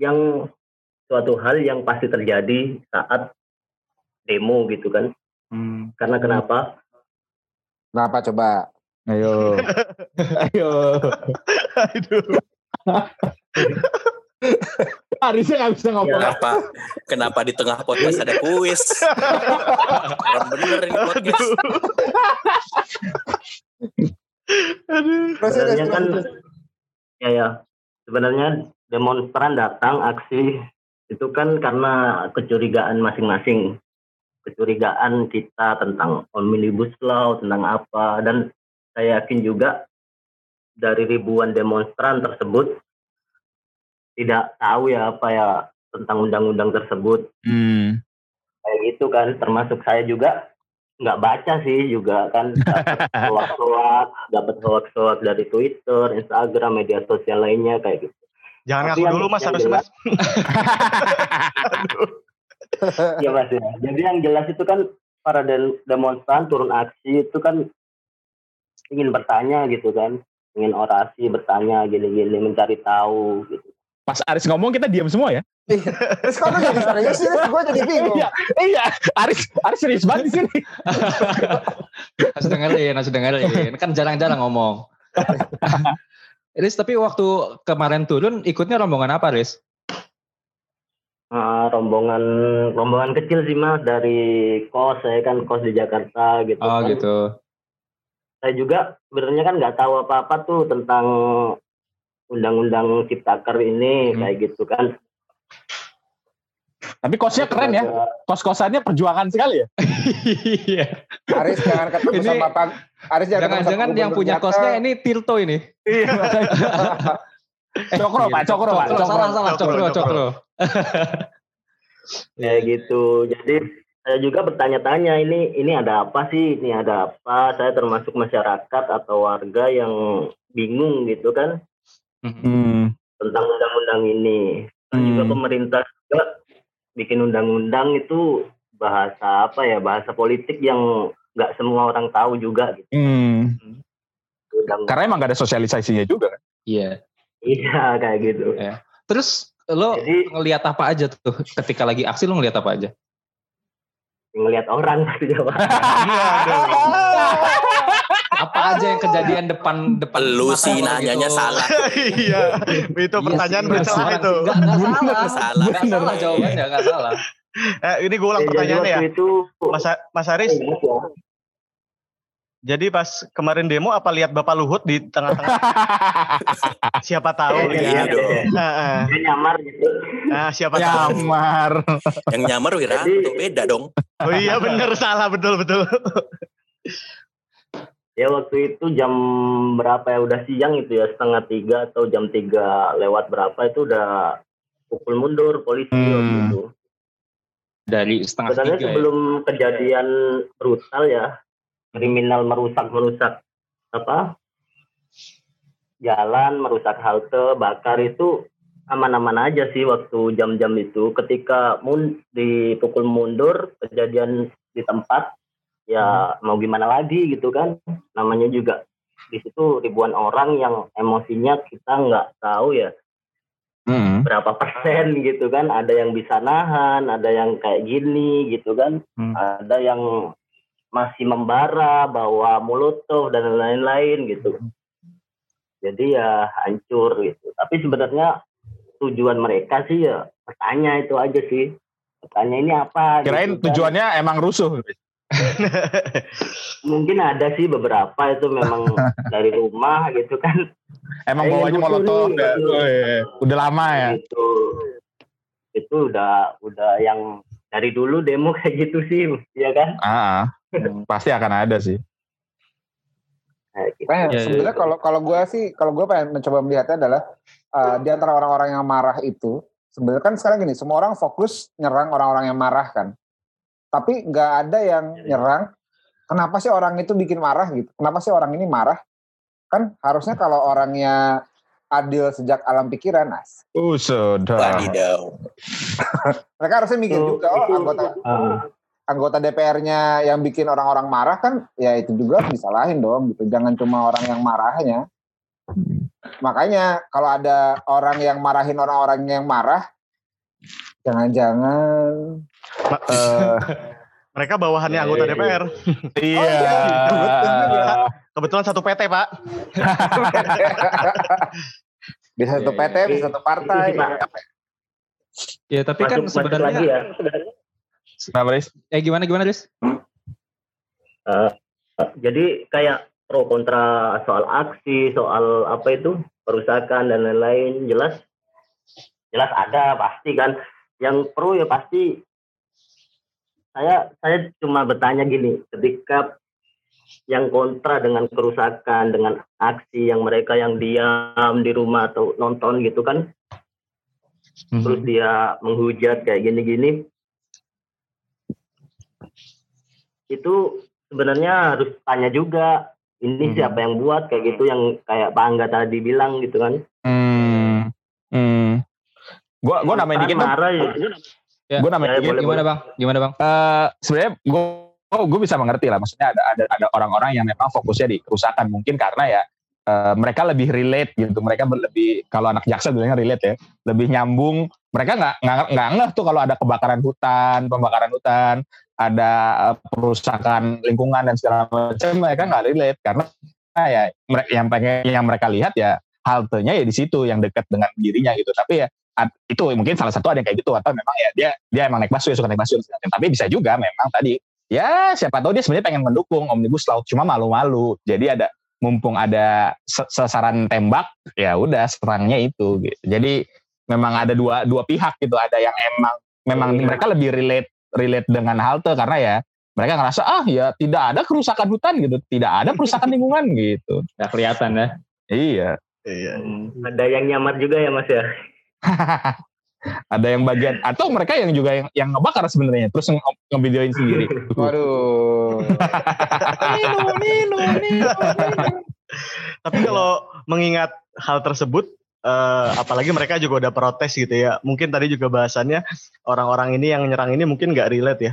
yang suatu hal yang pasti terjadi saat demo gitu kan. Karena kenapa? Kenapa coba? Ayo. Ayo. Aduh. Arisnya nggak bisa ngomong. Kenapa? Kenapa di tengah podcast ada kuis? Orang bener ini podcast. Aduh. Terus, sebenarnya kan ya ya sebenarnya demonstran datang aksi itu kan karena kecurigaan masing-masing. Kecurigaan kita tentang omnibus law tentang apa. Dan saya yakin juga dari ribuan demonstran tersebut tidak tahu ya apa ya tentang undang-undang tersebut. Hmm. kayak gitu kan termasuk saya juga nggak baca sih juga kan dapat hoax-hoax dapat hoax-hoax dari Twitter, Instagram, media sosial lainnya kayak gitu. Jangan Tapi ngaku dulu mas harus mas. jelas- Iya mas ya. Jadi yang jelas itu kan para dem- demonstran turun aksi itu kan ingin bertanya gitu kan, ingin orasi bertanya gini-gini mencari tahu gitu. Pas Aris ngomong kita diam semua ya. Terus kalau jadi serius sih, gue jadi bingung. Iya, iya. Aris Aris serius banget di sini. harus dengerin, harus dengerin. Kan jarang-jarang ngomong. Riz, tapi waktu kemarin turun ikutnya rombongan apa, Riz? Ah, rombongan rombongan kecil sih mas dari kos saya kan kos di Jakarta gitu. Oh kan. gitu. Saya juga sebenarnya kan nggak tahu apa-apa tuh tentang undang-undang ciptaker ini Hmm. kayak gitu kan. Tapi kosnya keren ya. Kos-kosannya perjuangan sekali ya. Iya. Aris jangan ketemu Ini- sama Pak. Aris jangan Jangan-jangan yang punya kosnya ini Tirto ini. Cokro Pak, Cokro Pak. Cokro, Cokro. salah, salah, Cokro, Cokro, Cokro. Cokro. Kayak gitu. Jadi saya juga bertanya-tanya ini ini ada apa sih? Ini ada apa? Saya termasuk masyarakat atau warga yang bingung gitu kan Hmm. tentang undang-undang ini. Dan juga Hmm. pemerintah juga bikin undang-undang itu bahasa apa ya? Bahasa politik yang nggak semua orang tahu juga gitu. Hmm. Undang- Karena emang gak ada sosialisasinya juga kan. Iya. Iya kayak gitu. Terus lo Jadi ngelihat apa aja tuh ketika lagi aksi lo ngelihat apa aja? ngelihat orang maksudnya Pak. Apa aja yang kejadian depan depan Lu sih nanyanya gitu? salah. iya, itu pertanyaan bercelah itu. Enggak, enggak salah. Salah. Enggak salah jawabannya, enggak salah. Eh, ini gue ulang Jadi pertanyaannya ya, itu Mas, Mas Aris. Jadi pas kemarin demo apa lihat Bapak Luhut di tengah-tengah? siapa tahu Iya, ya. Iya dong. Ah. dia nyamar gitu. Nah, siapa tahu. Nyamar. Yang nyamar Wiranto beda dong. Oh iya bener salah betul betul. Ya waktu itu jam berapa ya udah siang itu ya setengah tiga atau jam tiga lewat berapa itu udah pukul mundur polisi Hmm. waktu itu. Dari setengah Sebenarnya tiga ya. sebelum kejadian brutal ya kriminal merusak merusak apa jalan merusak halte bakar itu aman-aman aja sih waktu jam-jam itu ketika mun dipukul mundur kejadian di tempat ya mau gimana lagi gitu kan. Namanya juga di situ ribuan orang yang emosinya kita nggak tahu ya. Hmm. berapa persen gitu kan. Ada yang bisa nahan ada yang kayak gini gitu kan. Hmm. ada yang masih membara bawa molotov dan lain-lain gitu. Jadi ya hancur gitu. Tapi sebenarnya tujuan mereka sih ya bertanya itu aja sih. Bertanya ini apa Kirain gitu kan. tujuannya emang rusuh. mungkin ada sih beberapa itu memang dari rumah gitu kan Emang Eh, bawanya molotov ya. gitu. Wih, Udah lama ya. itu itu udah udah yang dari dulu demo kayak gitu sih ya kan Ah, pasti akan ada sih. Kayak gitu. Iya, iya, sebenarnya kalau kalau gue sih kalau gue pengen mencoba melihatnya adalah uh, di antara orang-orang yang marah itu sebenarnya kan sekarang gini semua orang fokus nyerang orang-orang yang marah kan tapi nggak ada yang nyerang kenapa sih orang itu bikin marah gitu kenapa sih orang ini marah kan harusnya kalau orangnya adil sejak alam pikiran as Uh, sudah. Mereka harusnya mikir juga oh anggota Ah. anggota DPR-nya yang bikin orang-orang marah kan ya itu juga disalahin dong gitu. Jangan cuma orang yang marahnya. Makanya kalau ada orang yang marahin orang-orang yang marah jangan-jangan Eh, Mereka bawahannya anggota DPR. iya. betul juga. Kebetulan satu PT pak. bisa satu Iya, PT, iya. bisa satu partai. Pak. Ya, tapi kan masuk, masuk sebenarnya lagi ya Kenapa, Riz? eh gimana gimana, Riz? Eh, jadi kayak pro kontra soal aksi soal apa itu perusakan dan lain-lain jelas jelas ada pasti kan yang pro ya pasti saya saya cuma bertanya gini ketika yang kontra dengan kerusakan dengan aksi yang mereka yang diam di rumah atau nonton gitu kan terus dia menghujat kayak gini-gini itu sebenarnya harus tanya juga ini Mhm. siapa yang buat kayak gitu yang kayak Pak Angga tadi bilang gitu kan Hmm. Hmm. Gua gua nambahin dikit dong. marah ya. Ya, gue namanya ya, boleh, Gimana bang? Gimana bang? eh sebenarnya gue oh, gue bisa mengerti lah. Maksudnya ada ada ada orang-orang yang memang fokusnya di kerusakan. Mungkin karena ya eh, mereka lebih relate gitu. Mereka lebih kalau anak jaksa bilangnya relate ya. Lebih nyambung. Mereka nggak nggak nggak ngeh tuh kalau ada kebakaran hutan pembakaran hutan ada eh, perusakan lingkungan dan segala macam mereka nggak relate. Karena ya mereka yang pengen yang mereka lihat ya haltenya ya di situ yang dekat dengan dirinya gitu. Tapi ya itu mungkin salah satu ada yang kayak gitu atau memang ya dia dia emang naik busway suka naik busway tapi bisa juga memang tadi ya siapa tahu dia sebenarnya pengen mendukung omnibus law cuma malu-malu jadi ada mumpung ada sasaran tembak ya udah serangnya itu gitu. jadi memang ada dua dua pihak gitu ada yang emang memang Iya. mereka lebih relate relate dengan halte karena ya mereka ngerasa ah ya tidak ada kerusakan hutan gitu tidak ada kerusakan lingkungan gitu Ya kelihatan ya. iya Iya. Ada yang nyamar juga ya Mas ya. ada yang bagian atau mereka yang juga yang yang ngebakar sebenarnya terus nge ngevideoin sendiri Waduh. Nino, Nino, Nino, Nino. Tapi kalau mengingat hal tersebut, eh, apalagi mereka juga udah protes gitu ya. Mungkin tadi juga bahasannya orang-orang ini yang nyerang ini mungkin nggak relate ya.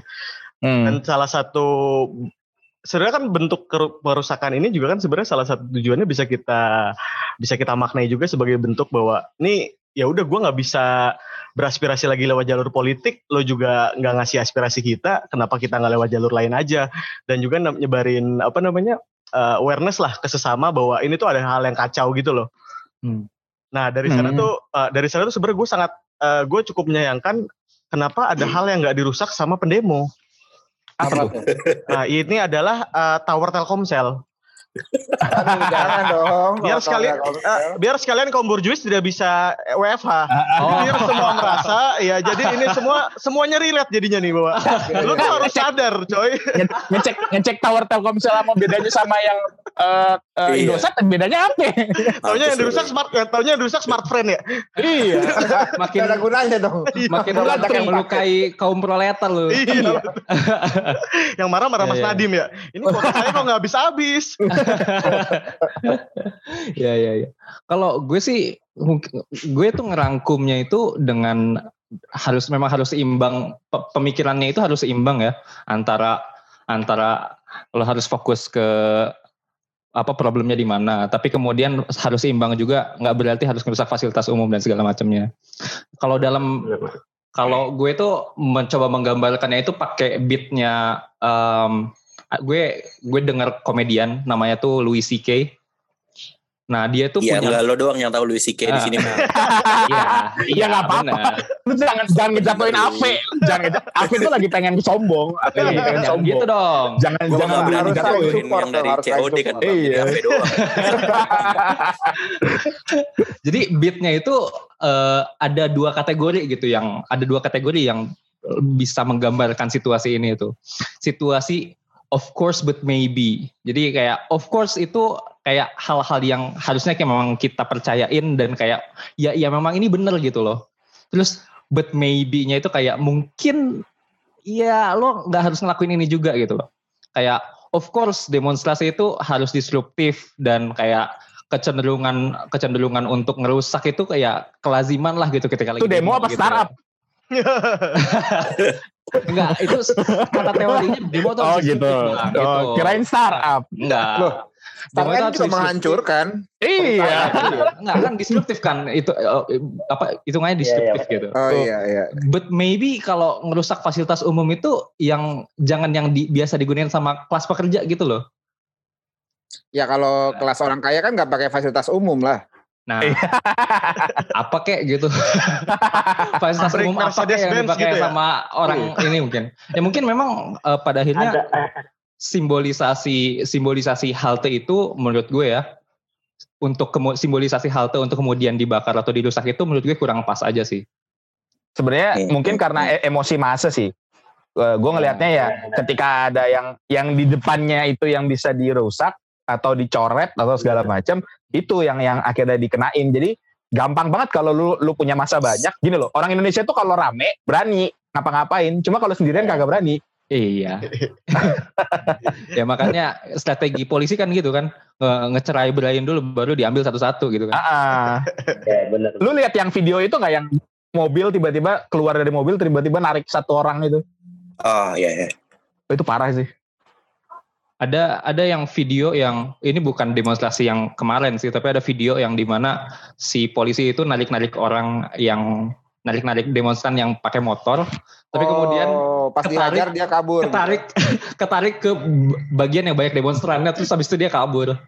Hmm. Dan salah satu sebenarnya kan bentuk keru- perusakan ini juga kan sebenarnya salah satu tujuannya bisa kita bisa kita maknai juga sebagai bentuk bahwa ini ya udah gue nggak bisa beraspirasi lagi lewat jalur politik, lo juga nggak ngasih aspirasi kita, kenapa kita nggak lewat jalur lain aja? Dan juga nyebarin apa namanya eh, awareness lah ke sesama bahwa ini tuh ada hal yang kacau gitu loh. Hmm. Nah dari sana Hmm. tuh eh, dari sana tuh sebenarnya gue sangat eh, gue cukup menyayangkan kenapa ada hal yang nggak dirusak sama pendemo. Apa? Nah ini adalah eh, tower Telkomsel. Aduh, jangan dong. Biar sekalian eh, biar sekalian kaum borjuis tidak bisa WFH. Oh. Biar semua merasa ya jadi ini semua semuanya relate jadinya nih bahwa lu tuh harus sadar coy. Nge- ngecek ngecek tower Telkomsel sama bedanya sama yang eh eh, Iya. Indosat bedanya apa? Taunya yang dirusak smart eh, taunya yang dirusak smartfriend ya. iya. Makin ada gunanya dong. makin Udah banyak yang melukai kaum proletar lu. Iya. yang marah-marah Mas Iya, iya. Nadim ya. Ini kota saya kok nggak habis-habis. Iya iya iya. Kalau gue sih gue tuh ngerangkumnya itu dengan harus memang harus seimbang pe- pemikirannya itu harus seimbang ya antara antara lo harus fokus ke apa problemnya di mana. Tapi kemudian harus seimbang juga nggak berarti harus merusak fasilitas umum dan segala macamnya. Kalau dalam kalau gue tuh mencoba menggambarkannya itu pakai beatnya em, gue gue dengar komedian namanya tuh Louis C.K. Nah dia tuh Iya, punya enggak lo doang yang tahu Louis C.K. di Ah. sini mah. iya Iya, nggak apa-apa. Lu jangan jangan ngejatuhin Ave. Jangan ngejat Ave itu lagi pengen sombong. Ave lagi pengen Jangan sombong. gitu dong. Jangan Gue jangan berani support yang dari COD kan Iya. HP doang. Jadi beatnya itu eh, ada dua kategori gitu yang ada dua kategori yang eh, bisa menggambarkan situasi ini itu. Situasi of course but maybe. Jadi kayak of course itu kayak hal-hal yang harusnya kayak memang kita percayain dan kayak ya ya memang ini bener gitu loh. Terus but maybe-nya itu kayak mungkin ya lo nggak harus ngelakuin ini juga gitu loh. Kayak of course demonstrasi itu harus disruptif dan kayak kecenderungan kecenderungan untuk ngerusak itu kayak kelaziman lah gitu ketika lagi Itu demo apa gitu. startup? Enggak, itu kata teorinya demo tuh Oh gitu. disruptif, Bang, gitu. Oh, kirain startup. Enggak. Loh, itu Startup harus juga disruptif. menghancurkan. Iya. Enggak kan disruptif kan itu eh, apa hitungannya disruptif gitu. Oh iya iya. But maybe kalau ngerusak fasilitas umum itu yang jangan yang di- biasa digunakan sama kelas pekerja gitu loh. Ya kalau kelas orang kaya kan nggak pakai fasilitas umum lah. Nah, apa kek gitu. Fasilitas umum apa kek yang dipakai gitu ya? sama orang ini mungkin. Ya mungkin memang eh, pada akhirnya Ada simbolisasi simbolisasi halte itu menurut gue ya untuk kemu- simbolisasi halte untuk kemudian dibakar atau dirusak itu menurut gue kurang pas aja sih. Sebenarnya Hmm. mungkin karena e- emosi masa sih. gue ngelihatnya ya ketika ada yang yang di depannya itu yang bisa dirusak atau dicoret atau segala macam itu yang yang akhirnya dikenain. Jadi gampang banget kalau lu lu punya masa banyak. Gini loh, orang Indonesia tuh kalau rame berani ngapa-ngapain. Cuma kalau sendirian kagak berani. Iya. ya makanya strategi polisi kan gitu kan nge- ngecerai berain dulu baru diambil satu-satu gitu kan. Ah, ah. ya benar. lu lihat yang video itu nggak yang mobil tiba-tiba keluar dari mobil tiba-tiba narik satu orang itu. Oh iya iya. Itu parah sih. Ada ada yang video yang ini bukan demonstrasi yang kemarin sih, tapi ada video yang di mana si polisi itu narik-narik orang yang narik-narik demonstran yang pakai motor, tapi kemudian oh, pas ketarik- dihajar dia kabur. ketarik ketarik ke bagian yang banyak demonstrannya, terus habis itu dia kabur.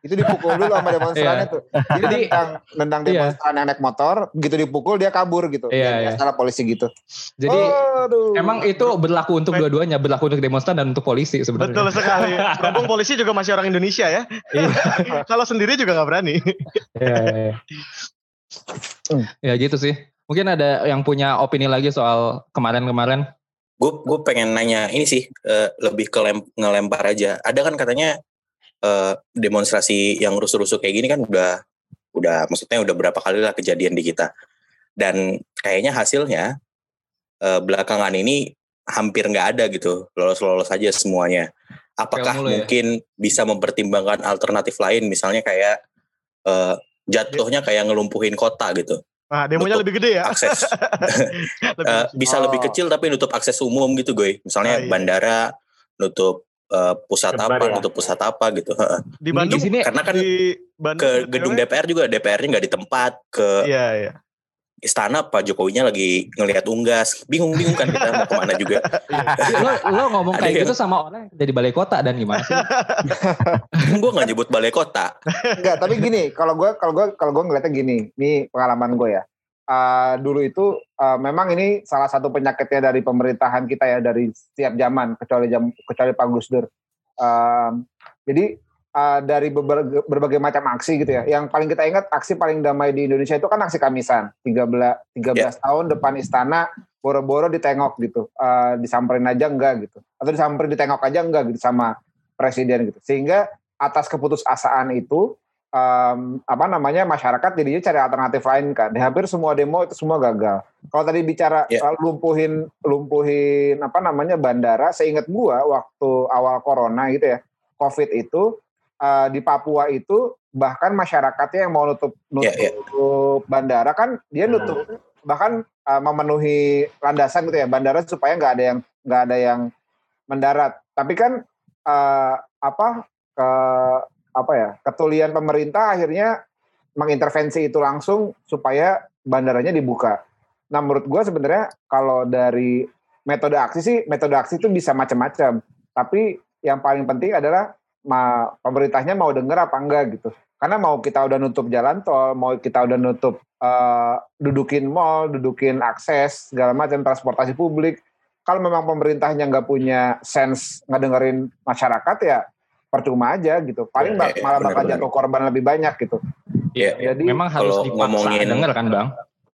Itu dipukul dulu sama demonstrannya Iya. tuh. Jadi Jadi- nendang, nendang Iya. demonstran yang naik motor, gitu dipukul dia kabur gitu. Iya, Ya, iya. Biasalah polisi gitu. Jadi Aduh. emang itu berlaku untuk dua-duanya, berlaku untuk demonstran dan untuk polisi sebenarnya. Betul sekali. Berhubung polisi juga masih orang Indonesia ya. Iya. Kalau sendiri juga nggak berani. Iya, iya, iya. Ya gitu sih. Mungkin ada yang punya opini lagi soal kemarin-kemarin. Gue gue pengen nanya ini sih eh, lebih ke lem- ngelempar aja. Ada kan katanya eh, demonstrasi yang rusuh-rusuh kayak gini kan udah udah maksudnya udah berapa kali lah kejadian di kita. Dan kayaknya hasilnya eh, belakangan ini hampir nggak ada gitu lolos-lolos aja semuanya. Apakah ya? mungkin bisa mempertimbangkan alternatif lain misalnya kayak eh, jatuhnya kayak ngelumpuhin kota gitu Nah, demonya Nutup lebih gede ya. akses Lebih- Eh, bisa Oh. lebih kecil tapi nutup akses umum gitu gue misalnya Ah, iya. bandara nutup eh, pusat Lebar apa ya. nutup pusat apa gitu Heeh. di Di Bandung sini karena kan di Bandung ke gedung DPR juga DPR-nya nggak di tempat ke Iya, iya. Istana Pak Jokowinya lagi ngelihat unggas bingung-bingung kan kita mau ke mana juga lo, lo ngomong Ada kayak yang- gitu sama orang yang jadi balai kota dan gimana sih? gue nggak nyebut balai kota Enggak, tapi gini, kalau gue kalau gue kalau gue ngeliatnya gini, ini pengalaman gue ya. Eh, dulu itu eh, memang ini salah satu penyakitnya dari pemerintahan kita ya dari setiap zaman kecuali jam kecuali Pak Gus Dur. Em, jadi eh, dari berbagai, berbagai macam aksi gitu ya. Yang paling kita ingat aksi paling damai di Indonesia itu kan aksi Kamisan. 13 13 tahun depan istana boro-boro ditengok gitu. Eh, disamperin aja enggak gitu. Atau disamperin ditengok aja enggak gitu sama presiden gitu. Sehingga atas keputusasaan itu em, apa namanya masyarakat jadinya cari alternatif lain kan. Di hampir semua demo itu semua gagal. Kalau tadi bicara Ya. soal lumpuhin lumpuhin apa namanya bandara, seingat gua waktu awal corona gitu ya, covid itu eh, di Papua itu bahkan masyarakatnya yang mau nutup nutup Ya, ya. bandara kan dia Hmm. nutup bahkan eh, memenuhi landasan gitu ya bandara supaya nggak ada yang nggak ada yang mendarat. Tapi kan eh, apa ke apa ya ketulian pemerintah akhirnya mengintervensi itu langsung supaya bandaranya dibuka. Nah menurut gue sebenarnya kalau dari metode aksi sih metode aksi itu bisa macam-macam. Tapi yang paling penting adalah ma, pemerintahnya mau denger apa enggak gitu. Karena mau kita udah nutup jalan tol, mau kita udah nutup eh, dudukin mall, dudukin akses segala macam transportasi publik. Kalau memang pemerintahnya nggak punya sense ngedengerin masyarakat ya percuma aja gitu. Paling Iya, malah bakal jatuh korban lebih banyak gitu. Iya, Jadi Memang harus dipaksa ngomongin- denger kan bang?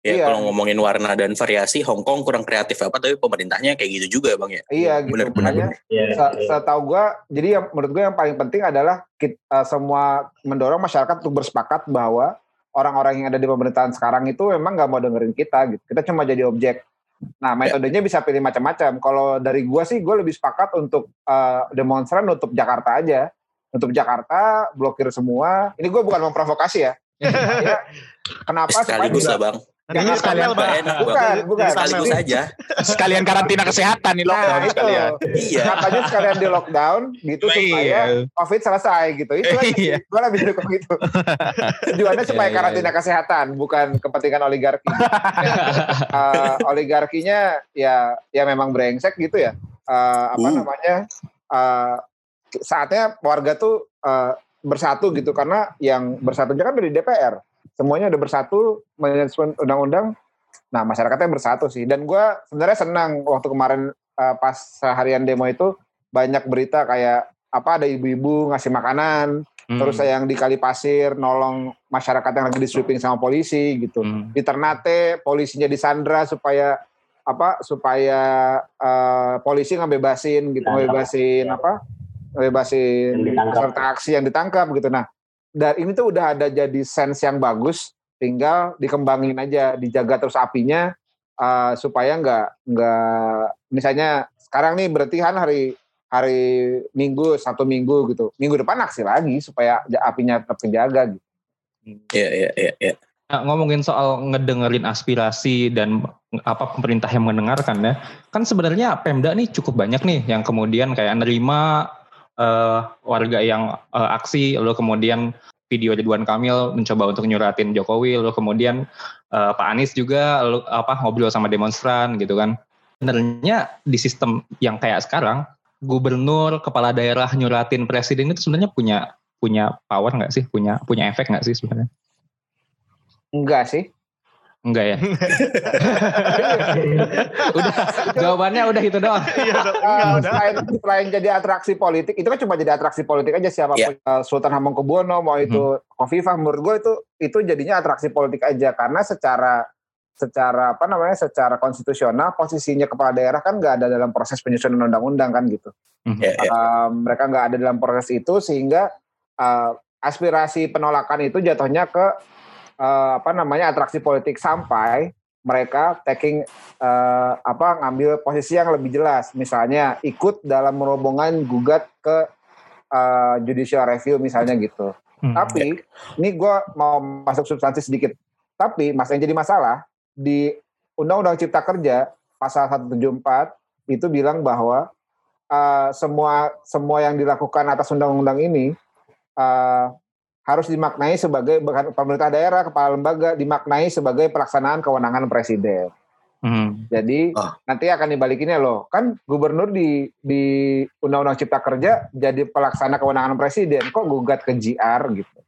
Ya Iya. kalau ngomongin warna dan variasi Hong Kong kurang kreatif apa tapi pemerintahnya kayak gitu juga bang ya iya gitu. benar benar Makanya benar. Iya, iya. setahu gue, jadi yang menurut gue yang paling penting adalah kita semua mendorong masyarakat untuk bersepakat bahwa orang-orang yang ada di pemerintahan sekarang itu memang nggak mau dengerin kita gitu. Kita cuma jadi objek. Nah metodenya bisa pilih macam-macam. Kalau dari gue sih, gue lebih sepakat untuk eh, demonstran nutup Jakarta aja. Nutup Jakarta, blokir semua. Ini gue bukan memprovokasi ya. Ya, Kenapa? sekaligus lah bang Ini sekalian, enak Bukan, bukan. sekaligus Tapi- aja Sekalian karantina kesehatan nih Nah, lockdown itu. sekalian. iya Makanya sekalian di lockdown gitu supaya Iya. COVID selesai gitu. Itu. Iya. Gue lebih dukung itu. Tujuannya supaya Iya, iya, karantina kesehatan, bukan kepentingan oligarki. Eh, oligarkinya ya ya memang brengsek gitu ya. Eh, apa Uh. namanya? eh, saatnya warga tuh eh, bersatu gitu karena yang bersatunya kan dari DPR. Semuanya udah bersatu menyusun undang-undang. Nah masyarakatnya bersatu sih. Dan gue sebenarnya senang waktu kemarin eh, pas seharian demo itu banyak berita kayak apa ada ibu-ibu ngasih makanan, Hmm. terus yang di kali pasir nolong masyarakat yang lagi di sweeping sama polisi gitu. Hmm. Di Ternate polisinya disandra supaya apa supaya eh, polisi ngebebasin gitu, Ditangkap. ngebebasin apa? Ngebebasin peserta aksi yang ditangkap gitu. Nah, dan ini tuh udah ada jadi sense yang bagus, tinggal dikembangin aja, dijaga terus apinya eh, supaya nggak nggak misalnya sekarang nih berarti kan hari hari Minggu satu Minggu gitu, minggu depan aksi lagi supaya apinya tetap terjaga gitu. iya iya iya iya. Nah, ngomongin soal ngedengerin aspirasi dan apa pemerintah yang mendengarkan ya, kan sebenarnya Pemda nih cukup banyak nih yang kemudian kayak nerima uh, warga yang uh, aksi, lalu kemudian video Ridwan Kamil mencoba untuk nyuratin Jokowi, lalu kemudian uh, Pak Anies juga lalu, apa ngobrol sama demonstran gitu kan. Sebenarnya di sistem yang kayak sekarang, gubernur, kepala daerah nyuratin presiden itu sebenarnya punya punya power nggak sih, punya punya efek nggak sih sebenarnya? Enggak sih. Enggak ya. udah jawabannya udah itu doang. Iya, Uh, selain, selain jadi atraksi politik, itu kan cuma jadi atraksi politik aja siapa pun uh, Sultan Hamengkubuwono mau itu Khofifah menurut gue itu itu jadinya atraksi politik aja karena secara secara apa namanya secara konstitusional posisinya kepala daerah kan nggak ada dalam proses penyusunan undang-undang kan gitu. Ya, ya. Uh, mereka nggak ada dalam proses itu sehingga uh, aspirasi penolakan itu jatuhnya ke uh, apa namanya atraksi politik sampai mereka taking uh, apa ngambil posisi yang lebih jelas. Misalnya ikut dalam rombongan gugat ke uh, judicial review misalnya gitu. Hmm. tapi ini gue mau masuk substansi sedikit. Tapi mas yang jadi masalah di undang-undang cipta kerja pasal 174 itu bilang bahwa uh, semua semua yang dilakukan atas undang-undang ini uh, harus dimaknai sebagai pemerintah daerah, kepala lembaga dimaknai sebagai pelaksanaan kewenangan presiden. Hmm. Jadi Ah. nanti akan dibalikinnya loh. Kan gubernur di di Undang-Undang Cipta Kerja jadi pelaksana kewenangan presiden. Kok gugat ke GR gitu.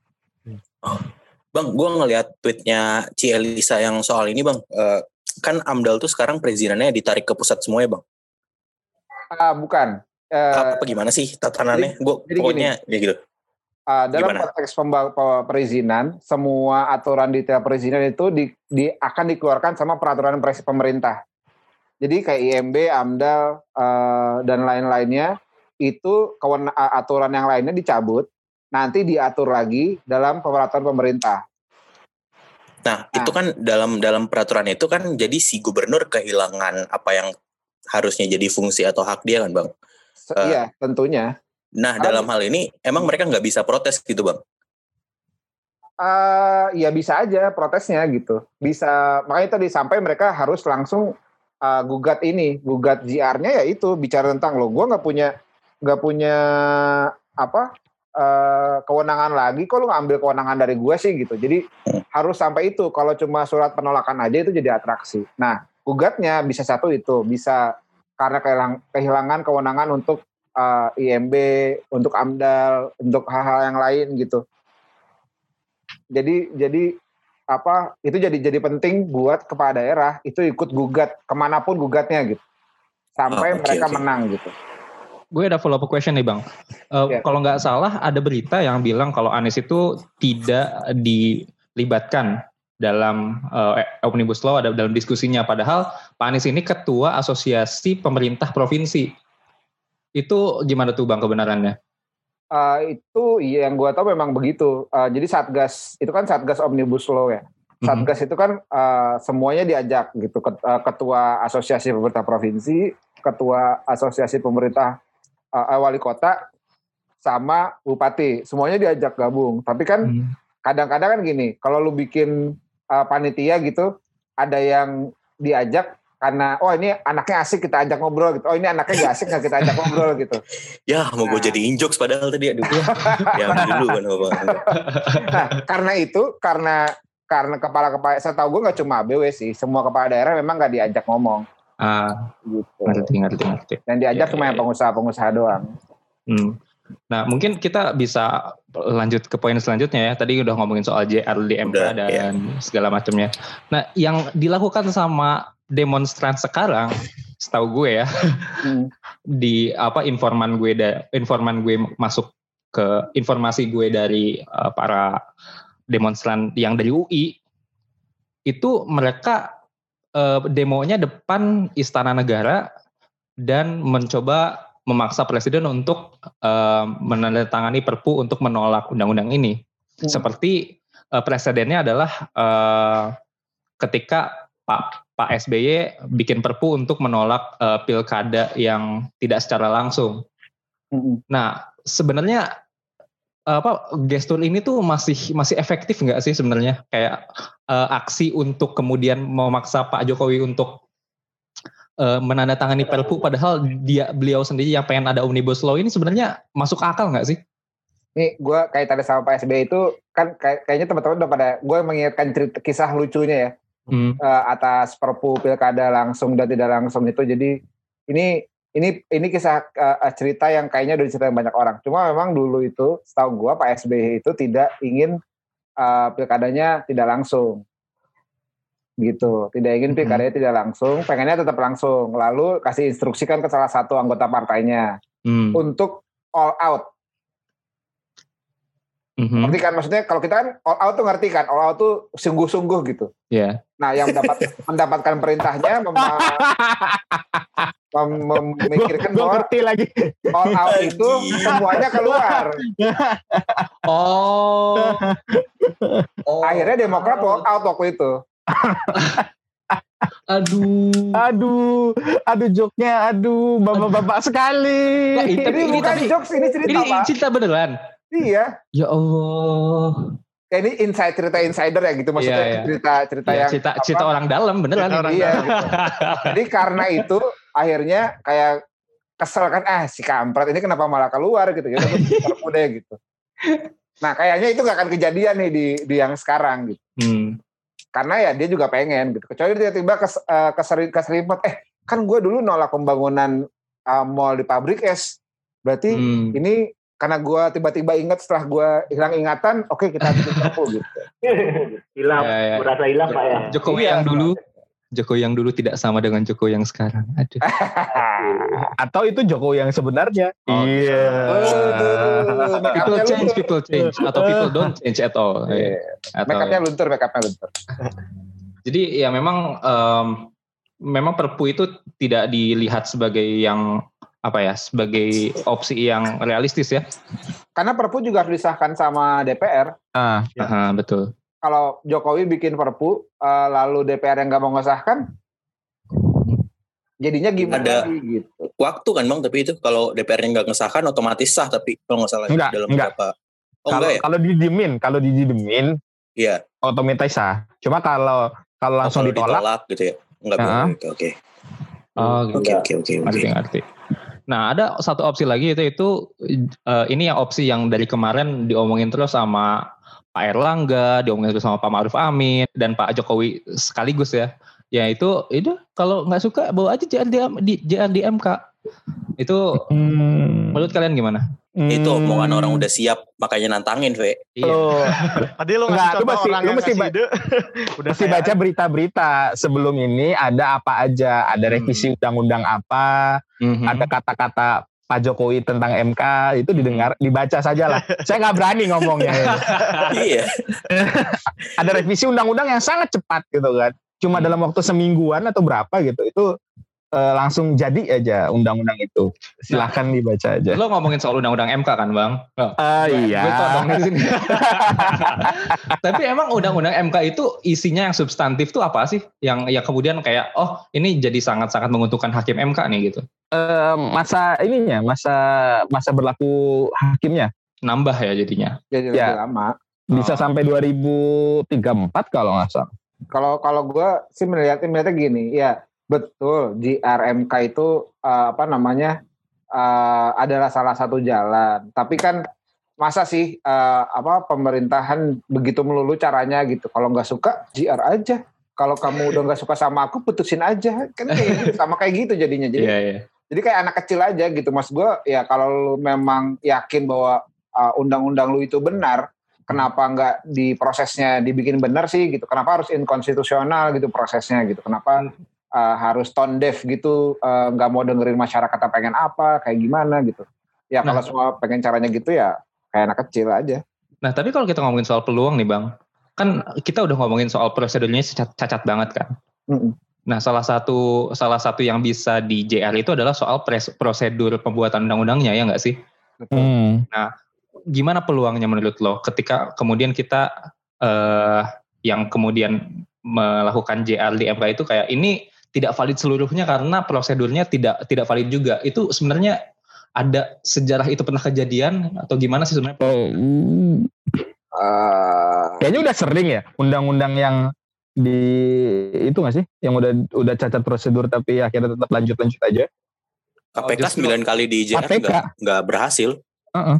Bang, gue ngeliat tweetnya Ci Elisa yang soal ini bang. Eh, kan AMDAL tuh sekarang perizinannya ditarik ke pusat semua ya bang. Ah, bukan. Eh, Apa gimana sih tatanannya? Gue pokoknya ya gitu. Ah, dalam gimana? konteks perizinan, semua aturan detail perizinan itu di, di- akan dikeluarkan sama peraturan pemerintah. Jadi kayak IMB, AMDAL eh, dan lain-lainnya itu kewen- aturan yang lainnya dicabut, nanti diatur lagi dalam peraturan pemerintah. Nah, itu kan dalam dalam peraturan itu kan jadi si gubernur kehilangan apa yang harusnya jadi fungsi atau hak dia kan bang. Eh. Iya, tentunya. Nah, dalam hal ini emang mereka nggak bisa protes gitu bang. eh ya bisa aja protesnya gitu. Bisa makanya tadi sampai mereka harus langsung eh, gugat ini, gugat GR-nya ya itu bicara tentang lo. Gua nggak punya nggak punya apa eh, kewenangan lagi. Kok lu ngambil kewenangan dari gue sih gitu. Jadi harus sampai itu. Kalau cuma surat penolakan aja itu jadi atraksi. Nah gugatnya bisa satu itu bisa karena kehilang- kehilangan kewenangan untuk eh, IMB, untuk AMDAL, untuk hal-hal yang lain gitu jadi jadi apa itu jadi jadi penting buat kepala daerah itu ikut gugat ke mana pun gugatnya gitu sampai oke, mereka oke. menang gitu Gue ada follow up question nih bang. Eh, Ya. Kalau nggak salah ada berita yang bilang kalau Anies itu tidak dilibatkan dalam eh, omnibus law ada dalam diskusinya. Padahal Pak Anies ini ketua asosiasi pemerintah provinsi. Itu gimana tuh bang kebenarannya? Eh, itu iya, yang gua tahu memang begitu Eh, jadi satgas itu kan satgas omnibus law ya Mhm. satgas itu kan eh, semuanya diajak gitu Ket- ketua asosiasi pemerintah provinsi ketua asosiasi pemerintah eh, wali kota sama bupati semuanya diajak gabung tapi kan Hmm. kadang-kadang kan gini, kalau lu bikin uh, panitia gitu, ada yang diajak karena oh ini anaknya asik kita ajak ngobrol gitu. Oh ini anaknya gak asik nggak kita ajak ngobrol gitu. Ya, mau gue Nah. jadi injokes padahal tadi aduh. ya dulu kan Bang. Nah karena itu karena karena kepala-kepala saya tahu gue nggak cuma ABW sih, semua kepala daerah memang nggak diajak ngomong Ah, gitu. ngerti, ngerti, ngerti. Dan diajak Ya, cuma ya, yang ya. pengusaha-pengusaha doang. Hmm. Nah, mungkin kita bisa lanjut ke poin selanjutnya ya. Tadi udah ngomongin soal JR di MK Udah, dan iya. segala macamnya. Nah, yang dilakukan sama demonstran sekarang, setahu gue ya, Hmm. di apa informan gue da, informan gue masuk ke informasi gue dari eh, para demonstran yang dari UI itu mereka eh, demonya depan Istana Negara dan mencoba memaksa presiden untuk eh, menandatangani Perpu untuk menolak undang-undang ini. Hmm. Seperti eh, presidennya adalah eh, ketika Pak Pak SBY bikin Perpu untuk menolak eh, pilkada yang tidak secara langsung. Nah, sebenarnya apa gestur ini tuh masih masih efektif nggak sih sebenarnya kayak uh, aksi untuk kemudian memaksa Pak Jokowi untuk uh, menandatangani Perpu padahal dia beliau sendiri yang pengen ada omnibus law ini sebenarnya masuk akal nggak sih? Nih gue kaitannya sama Pak SBY itu kan kayak, kayaknya teman-teman udah pada gue mengingatkan cerita kisah lucunya ya hmm. uh, atas Perpu pilkada langsung dan tidak langsung itu jadi ini ini ini kisah uh, cerita yang kayaknya udah diceritain banyak orang. Cuma memang dulu itu setahu gua Pak SBY itu tidak ingin uh, pilkadanya tidak langsung. Gitu. Tidak ingin pilkadanya hmm. tidak langsung, pengennya tetap langsung. Lalu kasih instruksikan ke salah satu anggota partainya hmm. untuk all out Mm-hmm. Ngerti kan maksudnya kalau kita kan all out tuh ngerti kan, all out tuh sungguh-sungguh gitu. Iya. Yeah. Nah, yang mendapat mendapatkan perintahnya mem, mem, memikirkan bahwa ngerti lagi. all out itu semuanya keluar. oh. oh. Akhirnya Demokrat all out waktu itu. aduh. Aduh, aduh joknya, aduh, bapak-bapak sekali. Nah, ini, ini, ini bukan tapi, jokes, ini cerita ini, Ini cerita beneran. Iya. Ya Allah. Kayak ini inside cerita insider ya gitu maksudnya yeah, yeah. cerita cerita yeah, yang cerita apa, cerita orang dalam beneran orang iya. Gitu. Jadi karena itu akhirnya kayak kesel kan ah si kampret ini kenapa malah keluar gitu gitu udah gitu. Nah kayaknya itu gak akan kejadian nih di di yang sekarang gitu. Hmm. Karena ya dia juga pengen gitu. Kecuali tiba-tiba kes, uh, keseri, keserimut eh kan gue dulu nolak pembangunan uh, mall di pabrik es. Berarti hmm. ini karena gue tiba-tiba ingat setelah gue hilang ingatan, oke okay, kita bikin perpu gitu. hilang, ya, ya. merasa hilang pak ya. Jokowi yang iya. dulu, Jokowi yang dulu tidak sama dengan Jokowi yang sekarang. Aduh. Atau itu Jokowi yang sebenarnya. Oh, iya. Oh, people change, people change, atau people don't change at all. Yeah. Atau, makeupnya luntur, makeupnya luntur. Jadi ya memang um, memang Perpu itu tidak dilihat sebagai yang apa ya sebagai opsi yang realistis ya. Karena Perpu juga harus disahkan sama DPR. Ah, ya. Aha, betul. Kalau Jokowi bikin Perpu uh, lalu DPR yang nggak mau ngesahkan, jadinya gimana Ada gitu. Waktu kan bang, tapi itu kalau DPR yang nggak ngesahkan otomatis sah, tapi kalau nggak salah enggak, dalam enggak. beberapa. Oh, kalau, ya? kalau didimin, kalau didimin, iya. Otomatis sah. Cuma kalau kalau langsung oh, kalau ditolak, ditolak gitu ya, enggak uh -huh. Oke, oke. Oh, gitu. Oke, oke, oke. Ngerti, ngerti. Nah, ada satu opsi lagi itu itu uh, ini yang opsi yang dari kemarin diomongin terus sama Pak Erlangga, diomongin terus sama Pak Maruf Amin dan Pak Jokowi sekaligus ya. Ya itu itu kalau nggak suka bawa aja JR di, JR MK. Itu hmm. menurut kalian gimana? Hmm. Itu omongan orang udah siap makanya nantangin, Ve. Iya. Oh. Tadi lu ngasih contoh mesti, orang lu mesti, ba udah mesti baca berita-berita sebelum ini ada apa aja, ada revisi hmm. undang-undang hmm. apa, hmm. ada kata-kata Pak Jokowi tentang MK itu didengar, dibaca saja lah. Saya nggak berani ngomongnya. Iya. ada revisi undang-undang yang sangat cepat gitu kan. Cuma dalam waktu semingguan atau berapa gitu. Itu uh, langsung jadi aja undang-undang itu. Silahkan nah, dibaca aja. Lo ngomongin soal undang-undang MK kan bang? Oh, uh, iya. Gue sini. Tapi emang undang-undang MK itu isinya yang substantif tuh apa sih? Yang ya kemudian kayak oh ini jadi sangat-sangat menguntungkan hakim MK nih gitu. Uh, masa ininya, masa masa berlaku hakimnya nambah ya jadinya. Jadi ya. lama. Bisa oh. sampai 2034 kalau nggak salah. Kalau kalau gue sih melihat melihatnya gini, ya Betul, di RMK itu uh, apa namanya uh, adalah salah satu jalan. Tapi kan masa sih uh, apa pemerintahan begitu melulu caranya gitu. Kalau nggak suka GR aja. Kalau kamu udah nggak suka sama aku putusin aja. Kan kayak gitu, sama kayak gitu jadinya. Jadi yeah, yeah. jadi kayak anak kecil aja gitu. Mas gue ya kalau lu memang yakin bahwa undang-undang uh, lu itu benar, kenapa nggak di prosesnya dibikin benar sih gitu? Kenapa harus inkonstitusional gitu prosesnya gitu? Kenapa uh, harus tone deaf gitu eh, nggak uh, mau dengerin masyarakat yang pengen apa kayak gimana gitu. Ya nah, kalau semua pengen caranya gitu ya kayak anak kecil aja. Nah tapi kalau kita ngomongin soal peluang nih bang kan kita udah ngomongin soal prosedurnya cacat, cacat banget kan. Mm -mm. nah salah satu salah satu yang bisa di JR itu adalah soal pres, prosedur pembuatan undang-undangnya ya nggak sih? Mm. nah gimana peluangnya menurut lo ketika kemudian kita uh, yang kemudian melakukan JR di MK itu kayak ini tidak valid seluruhnya karena prosedurnya tidak tidak valid juga. Itu sebenarnya ada sejarah itu pernah kejadian atau gimana sih sebenarnya? Oh, mm, Eh, kayaknya udah sering ya undang-undang yang di itu nggak sih yang udah udah cacat prosedur tapi akhirnya tetap lanjut lanjut aja. KPK justru- 9 kali di KPK. nggak nggak berhasil. Heeh.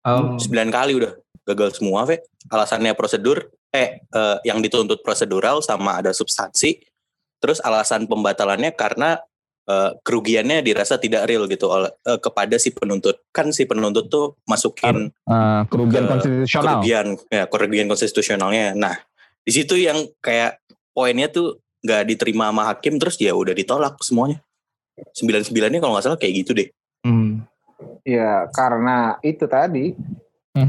Um, 9 kali udah gagal semua, Ve. Alasannya prosedur, eh, eh, yang dituntut prosedural sama ada substansi. Terus alasan pembatalannya karena eh, kerugiannya dirasa tidak real gitu oleh eh, kepada si penuntut. Kan si penuntut tuh masukin Eh, kerugian Ke- konstitusional. kerugian ya kerugian konstitusionalnya. Nah, di situ yang kayak poinnya tuh nggak diterima sama hakim terus ya udah ditolak semuanya. Sembilan sembilannya kalau nggak salah kayak gitu deh. hmm. ya karena itu tadi.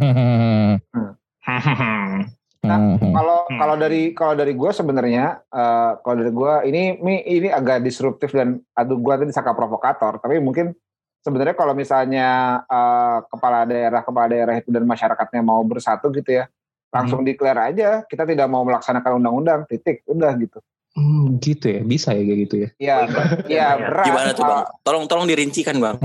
Nah, kalau Hmm. kalau dari kalau dari gue sebenarnya eh, kalau dari gue ini ini ini agak disruptif dan aduh gue tadi saka provokator tapi mungkin sebenarnya kalau misalnya eh, kepala daerah kepala daerah itu dan masyarakatnya mau bersatu gitu ya langsung declare aja kita tidak mau melaksanakan undang-undang titik udah gitu. Hmm, gitu ya, bisa ya kayak gitu ya. ya ya berat Gimana tuh bang? Tolong tolong dirincikan bang,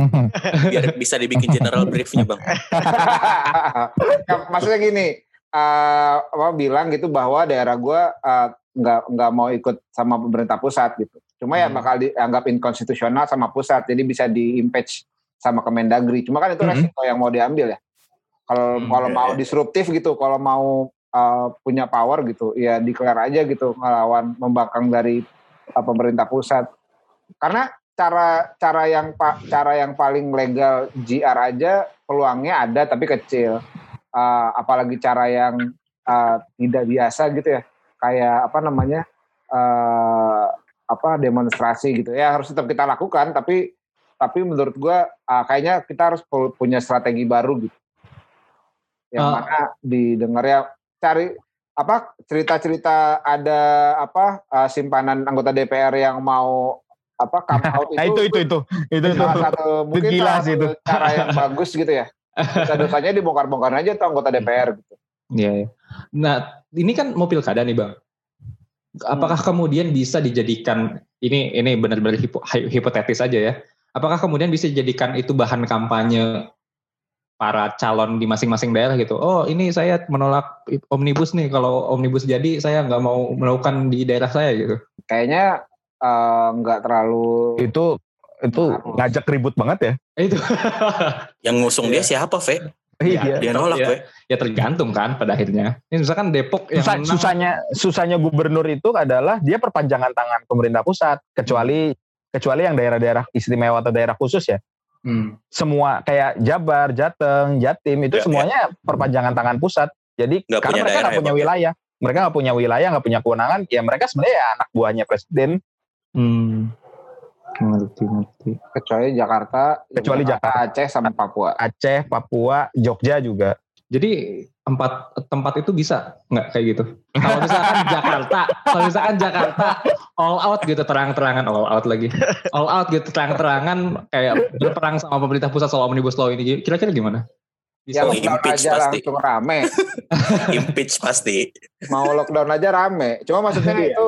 biar bisa dibikin general briefnya bang. Ya, maksudnya gini eh, apa bilang gitu bahwa daerah gue eh, nggak nggak mau ikut sama pemerintah pusat gitu cuma ya Hmm. bakal dianggap inkonstitusional sama pusat jadi bisa di impeach sama Kemendagri cuma kan itu Mhm. resiko yang mau diambil ya kalau Hmm, kalau ya, mau ya. disruptif gitu kalau mau eh, punya power gitu ya declare aja gitu ngelawan membangkang dari eh, pemerintah pusat karena cara cara yang pak cara yang paling legal GR aja peluangnya ada tapi kecil Eh, apalagi cara yang eh, tidak biasa gitu ya kayak apa namanya eh, apa demonstrasi gitu ya harus tetap kita lakukan tapi tapi menurut gua eh, kayaknya kita harus pu- punya strategi baru gitu yang Ah. mana didengar ya cari apa cerita-cerita ada apa eh, simpanan anggota DPR yang mau apa come out Nah itu itu itu itu itu. salah satu mungkin gila salah satu itu. cara yang bagus gitu ya dosa-dosanya dibongkar-bongkar aja tuh anggota DPR gitu. Iya. iya. Nah, ini kan mau pilkada nih bang. Apakah kemudian bisa dijadikan ini ini benar-benar hipo- hi- hipotetis aja ya? Apakah kemudian bisa dijadikan itu bahan kampanye para calon di masing-masing daerah gitu? Oh ini saya menolak omnibus nih. Kalau omnibus jadi saya nggak mau melakukan di daerah saya gitu. Kayaknya eh, nggak terlalu Itu itu ngajak ribut banget ya. Itu Yang ngusung dia siapa, Ve? Iya. Dia nolak, Iya. Ve. ya tergantung kan pada akhirnya. Ini misalkan Depok yang Susah, menang, susahnya susahnya gubernur itu adalah dia perpanjangan tangan pemerintah pusat kecuali kecuali yang daerah-daerah istimewa atau daerah khusus ya. Hmm. Semua kayak Jabar, Jateng, Jatim itu Ya, semuanya perpanjangan tangan pusat. Jadi Nggak karena punya mereka daerah nggak ya, punya Bang, ya? wilayah, mereka nggak punya wilayah, nggak punya kewenangan. Ya mereka sebenarnya ya anak buahnya presiden. Hmm. Ngerti, ngerti. kecuali Jakarta, Kecuali Aceh sama Papua. Aceh, Papua, Jogja juga. Jadi empat tempat itu bisa nggak kayak gitu? Kalau misalkan Jakarta, kalau misalkan Jakarta all out gitu terang-terangan all out lagi, all out gitu terang-terangan kayak berperang sama pemerintah pusat soal omnibus law ini, kira-kira gimana? Ya Bisa? lockdown impeach aja pasti. langsung rame. Impeach pasti. Mau lockdown aja rame. Cuma maksudnya Iya. itu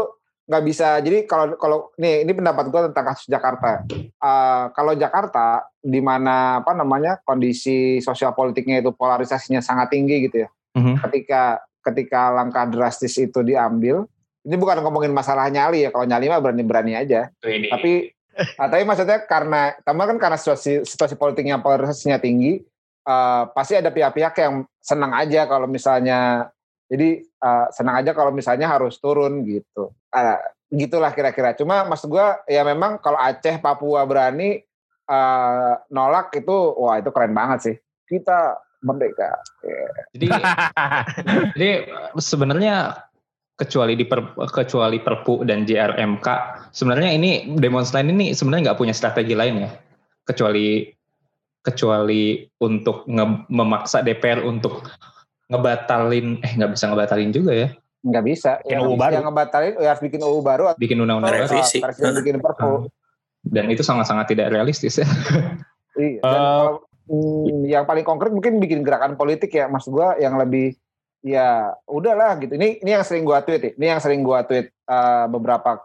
nggak bisa. Jadi kalau kalau nih ini pendapat gue tentang kasus Jakarta. Eh, kalau Jakarta di mana apa namanya kondisi sosial politiknya itu polarisasinya sangat tinggi gitu ya. Mhm. Ketika ketika langkah drastis itu diambil, ini bukan ngomongin masalah nyali ya. Kalau nyali mah berani-berani aja. tapi ah, tapi maksudnya karena tambah kan karena situasi situasi politiknya polarisasinya tinggi eh, pasti ada pihak-pihak yang senang aja kalau misalnya jadi eh, senang aja kalau misalnya harus turun gitu. Ah, gitulah kira-kira. Cuma maksud gua ya memang kalau Aceh Papua berani eh, nolak itu wah itu keren banget sih. Kita merdeka. Jadi, jadi sebenarnya kecuali di per- kecuali Perpu dan JRMK, sebenarnya ini demonstran ini sebenarnya nggak punya strategi lain ya, kecuali kecuali untuk nge- memaksa DPR untuk ngebatalin, eh nggak bisa ngebatalin juga ya, nggak bisa Bikin yang, UU baru. yang ngebatalin ya harus bikin UU baru atau bikin undang-undang baru. Revisi. bikin perpu dan itu sangat-sangat tidak realistis ya. Iya. Dan Eh, kalau, hmm, yang paling konkret mungkin bikin gerakan politik ya, maksud gua yang lebih ya udahlah gitu. Ini ini yang sering gua tweet, ya. ini yang sering gua tweet eh, beberapa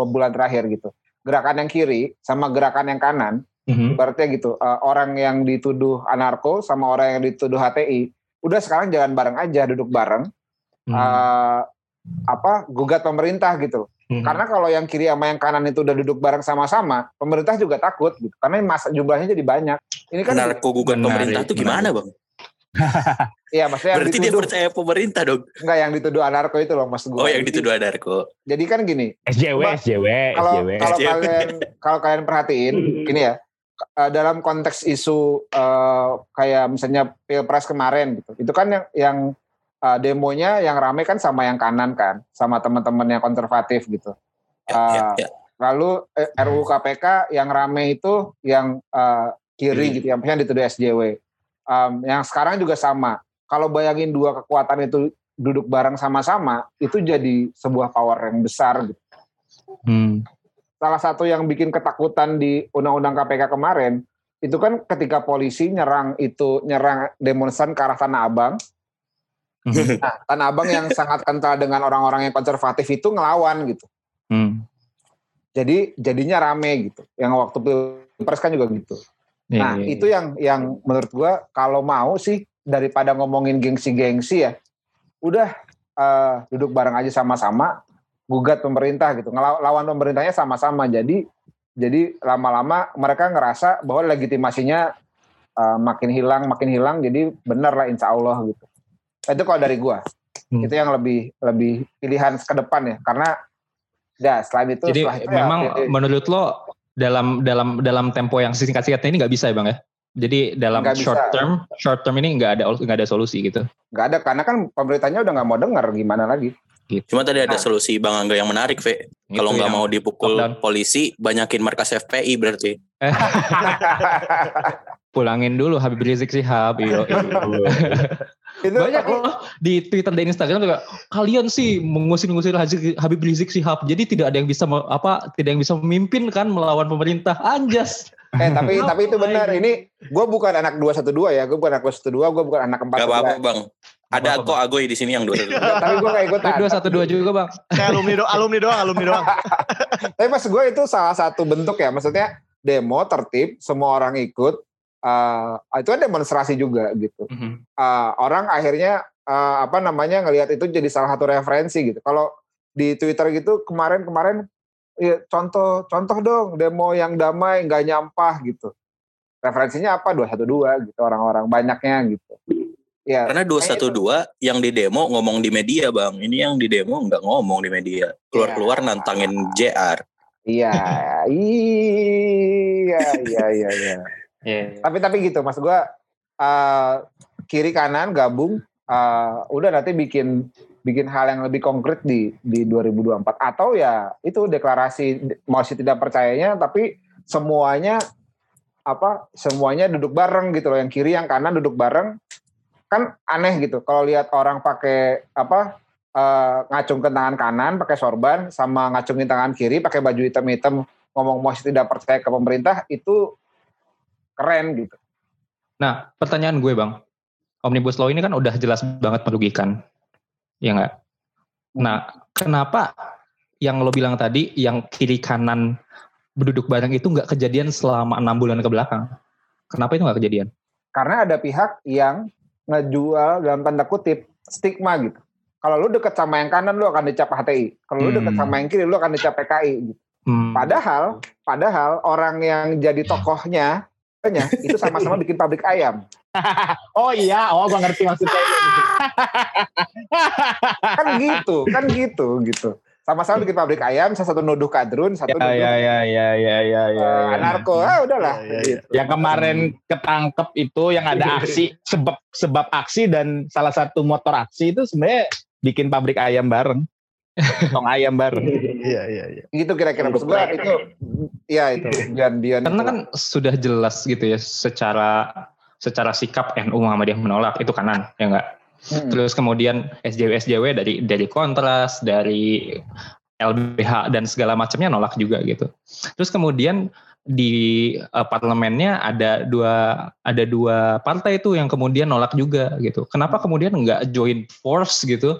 bulan terakhir gitu. Gerakan yang kiri sama gerakan yang kanan Mhm. Ibaratnya gitu, eh, orang yang dituduh anarko sama orang yang dituduh HTI, udah sekarang jalan bareng aja, duduk bareng, Hmm. eh, apa gugat pemerintah gitu. Mhm. Karena kalau yang kiri sama yang kanan itu udah duduk bareng sama-sama, pemerintah juga takut gitu. Karena masa jumlahnya jadi banyak. Ini kan Narko gugat Menarik, pemerintah tuh gimana bang? iya maksudnya yang Berarti dia dituduh percaya pemerintah dong. enggak yang dituduh anarko itu loh maksud gue. Oh yang dituduh narko. Jadi kan gini, SJW, SJW, kalau SJW. kalau SJW. kalian kalau kalian perhatiin gini ya eh, dalam konteks isu eh, kayak misalnya pilpres kemarin gitu itu kan yang yang eh, demonya yang rame kan sama yang kanan kan sama teman-teman yang konservatif gitu Ya, ya, ya. lalu eh, RUU KPK yang rame itu yang kiri Hmm. gitu yang misalnya dituduh SJW Em, yang sekarang juga sama kalau bayangin dua kekuatan itu duduk bareng sama-sama itu jadi sebuah power yang besar gitu Hmm. Salah satu yang bikin ketakutan di undang-undang KPK kemarin itu kan ketika polisi nyerang itu nyerang demonstran ke arah Tanah Abang. Mhm. Nah, Tanah Abang yang sangat kental dengan orang-orang yang konservatif itu ngelawan gitu. Hmm. Jadi jadinya rame gitu. Yang waktu pilpres kan juga gitu. Iya, Nah, iya, itu iya. yang yang menurut gua kalau mau sih daripada ngomongin gengsi-gengsi ya, udah eh, duduk bareng aja sama-sama, gugat pemerintah gitu. Ngelawan lawan pemerintahnya sama-sama. Jadi jadi lama-lama mereka ngerasa bahwa legitimasinya eh, makin hilang, makin hilang. Jadi benar lah insya Allah gitu. Itu kalau dari gua. Hmm. Itu yang lebih lebih pilihan ke depan ya. Karena ya selain itu Jadi setelah itu ya, memang PD. menurut lo dalam dalam dalam tempo yang singkat-singkatnya ini nggak bisa ya bang ya? Jadi dalam bisa. short term short term ini nggak ada nggak ada solusi gitu. nggak ada karena kan pemerintahnya udah nggak mau dengar gimana lagi. Cuma tadi ada Nah. solusi Bang Angga yang menarik, Ve. Kalau Itu nggak yang- mau dipukul lockdown. polisi, banyakin markas FPI berarti. pulangin dulu Habib Rizik Sihab. Iyo, itu Banyak loh di Twitter dan Instagram juga kalian sih mengusir-ngusir Habib Rizik Sihab. Jadi tidak ada yang bisa me- apa tidak yang bisa memimpin kan melawan pemerintah. Anjas. Eh tapi tapi itu benar. ini? Gue bukan anak 212 ya. Gue bukan anak 212, gue bukan anak Gak apa-apa, 412. Bang. Ada kok Agoy di sini yang dua tapi gue gak ikutan. Dua satu dua juga bang. Kayak alumni doang, alumni doang, alumni doang. Tapi mas gue itu salah satu bentuk ya. Maksudnya demo tertib, semua orang ikut. eh, itu kan demonstrasi juga gitu. Eh, orang akhirnya eh, apa namanya ngelihat itu jadi salah satu referensi gitu. Kalau di Twitter gitu kemarin-kemarin ya, contoh contoh dong demo yang damai nggak nyampah gitu. Referensinya apa 212 gitu orang-orang banyaknya gitu. Ya, Karena 212 yang di demo ngomong di media, Bang. Ini yang di demo nggak ngomong di media. Keluar-keluar Ya. nantangin JR. Iya, iya, iya, iya, iya. Tapi tapi gitu, mas gue kiri kanan gabung, eh, udah nanti bikin bikin hal yang lebih konkret di di 2024 atau ya itu deklarasi masih tidak percayanya, tapi semuanya apa semuanya duduk bareng gitu loh, yang kiri yang kanan duduk bareng kan aneh gitu kalau lihat orang pakai apa eh, ngacungkan tangan kanan pakai sorban sama ngacungin tangan kiri pakai baju hitam-hitam ngomong masih tidak percaya ke pemerintah itu keren gitu. Nah pertanyaan gue bang, omnibus law ini kan udah jelas banget merugikan, ya nggak? Nah kenapa yang lo bilang tadi yang kiri kanan berduduk bareng itu nggak kejadian selama enam bulan ke belakang? Kenapa itu nggak kejadian? Karena ada pihak yang ngejual dalam tanda kutip stigma gitu. Kalau lu deket sama yang kanan lu akan dicap HTI. Kalau lu deket Hmm. sama yang kiri lu akan dicap PKI gitu. Hmm. Padahal padahal orang yang jadi tokohnya nya, itu sama-sama bikin pabrik ayam. Oh iya, oh gua ngerti maksudnya. Kan gitu, kan gitu gitu. Sama-sama bikin pabrik ayam, salah satu nuduh kadrun, satu Ya nuduh ya ya ya ya ya ya. eh, ya. anarko. Ah udahlah. Ya, ya, ya. gitu. Yang kemarin ketangkep itu yang ada aksi sebab sebab aksi dan salah satu motor aksi itu sebenarnya bikin pabrik ayam bareng. Tong ayam bareng. Iya, iya, iya. Gitu kira-kira maksud gua itu ya itu Dian Dian. Karena kan sudah jelas gitu ya secara secara sikap NU Muhammadiyah menolak itu kanan ya enggak. Hmm. Terus kemudian SJW SJW dari dari kontras dari LBH dan segala macamnya nolak juga gitu. Terus kemudian di eh, parlemennya ada dua ada dua partai itu yang kemudian nolak juga gitu. Kenapa kemudian nggak join force gitu?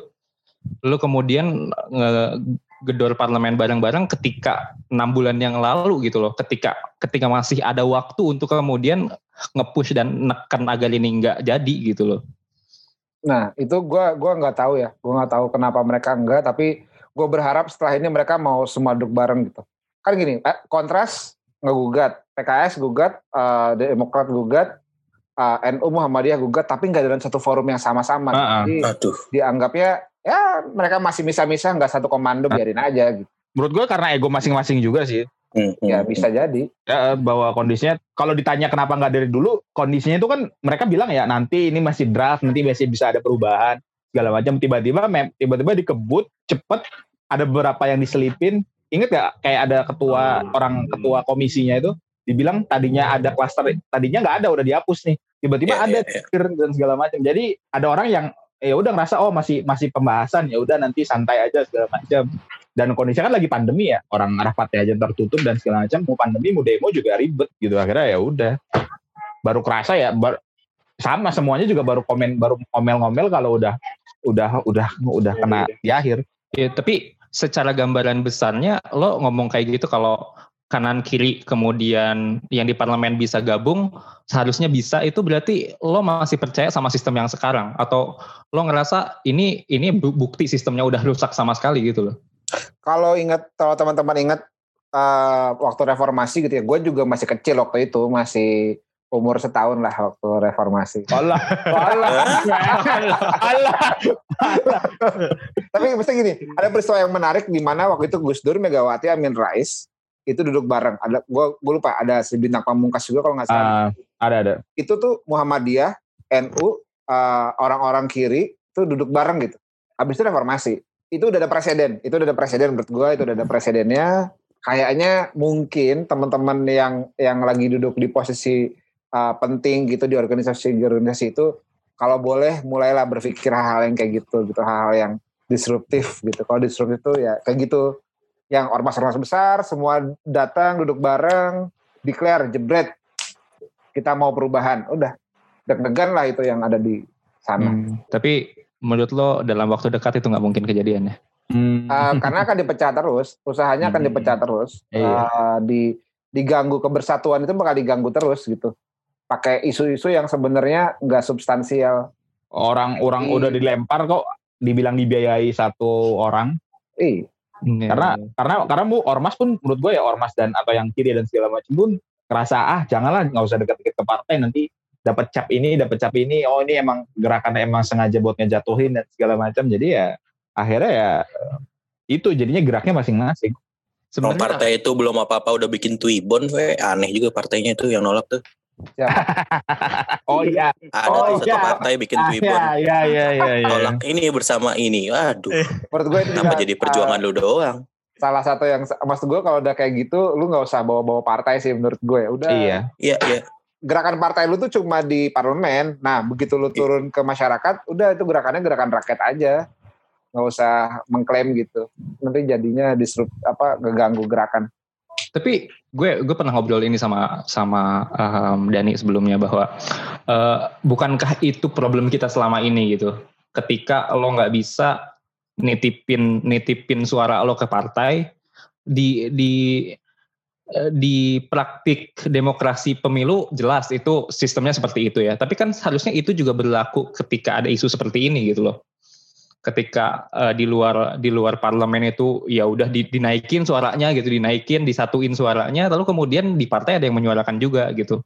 Lalu kemudian nge- gedor parlemen bareng-bareng ketika enam bulan yang lalu gitu loh. Ketika ketika masih ada waktu untuk kemudian nge-push dan neken agar ini nggak jadi gitu loh. Nah itu gue gua nggak tahu ya, gue nggak tahu kenapa mereka enggak, tapi gue berharap setelah ini mereka mau semua duduk bareng gitu. Kan gini, eh, kontras ngegugat, PKS gugat, uh, Demokrat gugat, uh, NU Muhammadiyah gugat tapi nggak dalam satu forum yang sama-sama. Ah, ah. Jadi Aduh. dianggapnya ya mereka masih misah-misah nggak satu komando biarin aja gitu. Menurut gue karena ego masing-masing juga sih. Hmm, Ya hmm, bisa jadi. Ya, bahwa kondisinya kalau ditanya kenapa nggak dari dulu kondisinya itu kan mereka bilang ya nanti ini masih draft nanti masih bisa ada perubahan segala macam. Tiba-tiba mem- tiba-tiba dikebut cepet ada beberapa yang diselipin. Inget gak kayak ada ketua orang ketua komisinya itu dibilang tadinya ada klaster tadinya nggak ada udah dihapus nih. Tiba-tiba Ya, ada ya, ya. tikir dan segala macam. Jadi ada orang yang ya udah ngerasa oh masih masih pembahasan ya udah nanti santai aja segala macam dan kondisinya kan lagi pandemi ya orang rapatnya aja tertutup dan segala macam mau pandemi mau demo juga ribet gitu. Akhirnya ya udah. Baru kerasa ya bar- sama semuanya juga baru komen baru ngomel-ngomel kalau udah udah udah udah kena di akhir. Ya, tapi secara gambaran besarnya lo ngomong kayak gitu kalau kanan kiri kemudian yang di parlemen bisa gabung seharusnya bisa itu berarti lo masih percaya sama sistem yang sekarang atau lo ngerasa ini ini bu- bukti sistemnya udah rusak sama sekali gitu loh. Kalau ingat, kalau teman-teman ingat eh, waktu reformasi gitu ya, gue juga masih kecil waktu itu, masih umur setahun lah waktu reformasi. Allah Allah Allah Tapi mesti gini, ada peristiwa yang menarik di mana waktu itu Gus Dur, Megawati, Amin Rais itu duduk bareng. Ada, gue gue lupa ada si bintang pamungkas juga kalau nggak salah. Ah, ada ada Itu tuh Muhammadiyah, NU, eh, orang-orang kiri itu duduk bareng gitu. Habis itu reformasi. Itu udah ada presiden. Itu udah ada presiden menurut gue. Itu udah ada presidennya. Kayaknya mungkin teman-teman yang yang lagi duduk di posisi eh, penting gitu di organisasi-organisasi itu kalau boleh mulailah berpikir hal-hal yang kayak gitu gitu hal-hal yang disruptif gitu. Kalau disruptif itu ya kayak gitu. Yang ormas-ormas besar semua datang duduk bareng, declare jebret kita mau perubahan. Udah deg-degan lah itu yang ada di sana. Hmm, Tapi menurut lo dalam waktu dekat itu nggak mungkin kejadian ya? Hmm. Eh, karena akan dipecah terus, usahanya akan Hmm. dipecah terus. Iya. Eh, di diganggu kebersatuan itu bakal diganggu terus gitu. Pakai isu-isu yang sebenarnya nggak substansial. orang-orang Iya. udah dilempar kok dibilang dibiayai satu orang Ih, karena karena karena bu ormas pun menurut gue ya ormas dan atau yang kiri dan segala macam pun kerasa ah janganlah nggak usah dekat-dekat ke partai nanti dapat cap ini dapat cap ini oh ini emang gerakan emang sengaja buat ngejatuhin dan segala macam jadi ya akhirnya ya itu jadinya geraknya masing-masing Sebenarnya partai itu belum apa-apa udah bikin Twibbon, we. aneh juga partainya itu yang nolak tuh. oh iya Ada Oh, tuh satu iya. partai bikin ah, Twibbon, ya ya ya ya, ya. nolak ini bersama ini. Aduh, menurut gue itu kenapa juga, jadi perjuangan eh, lu doang? salah satu yang maksud gue kalau udah kayak gitu, lu nggak usah bawa-bawa partai sih menurut gue. Udah iya Iya, iya. gerakan partai lu tuh cuma di parlemen. Nah, begitu lu turun ke masyarakat, udah itu gerakannya gerakan rakyat aja. Nggak usah mengklaim gitu. Nanti jadinya disrupt apa ngeganggu gerakan. Tapi gue gue pernah ngobrol ini sama sama um, Dani sebelumnya bahwa eh, bukankah itu problem kita selama ini gitu. Ketika lo nggak bisa nitipin nitipin suara lo ke partai di di eh, di praktik demokrasi pemilu jelas itu sistemnya seperti itu ya. Tapi kan seharusnya itu juga berlaku ketika ada isu seperti ini gitu loh. Ketika eh, di luar di luar parlemen itu ya udah di- dinaikin suaranya gitu, dinaikin, disatuin suaranya, lalu kemudian di partai ada yang menyuarakan juga gitu.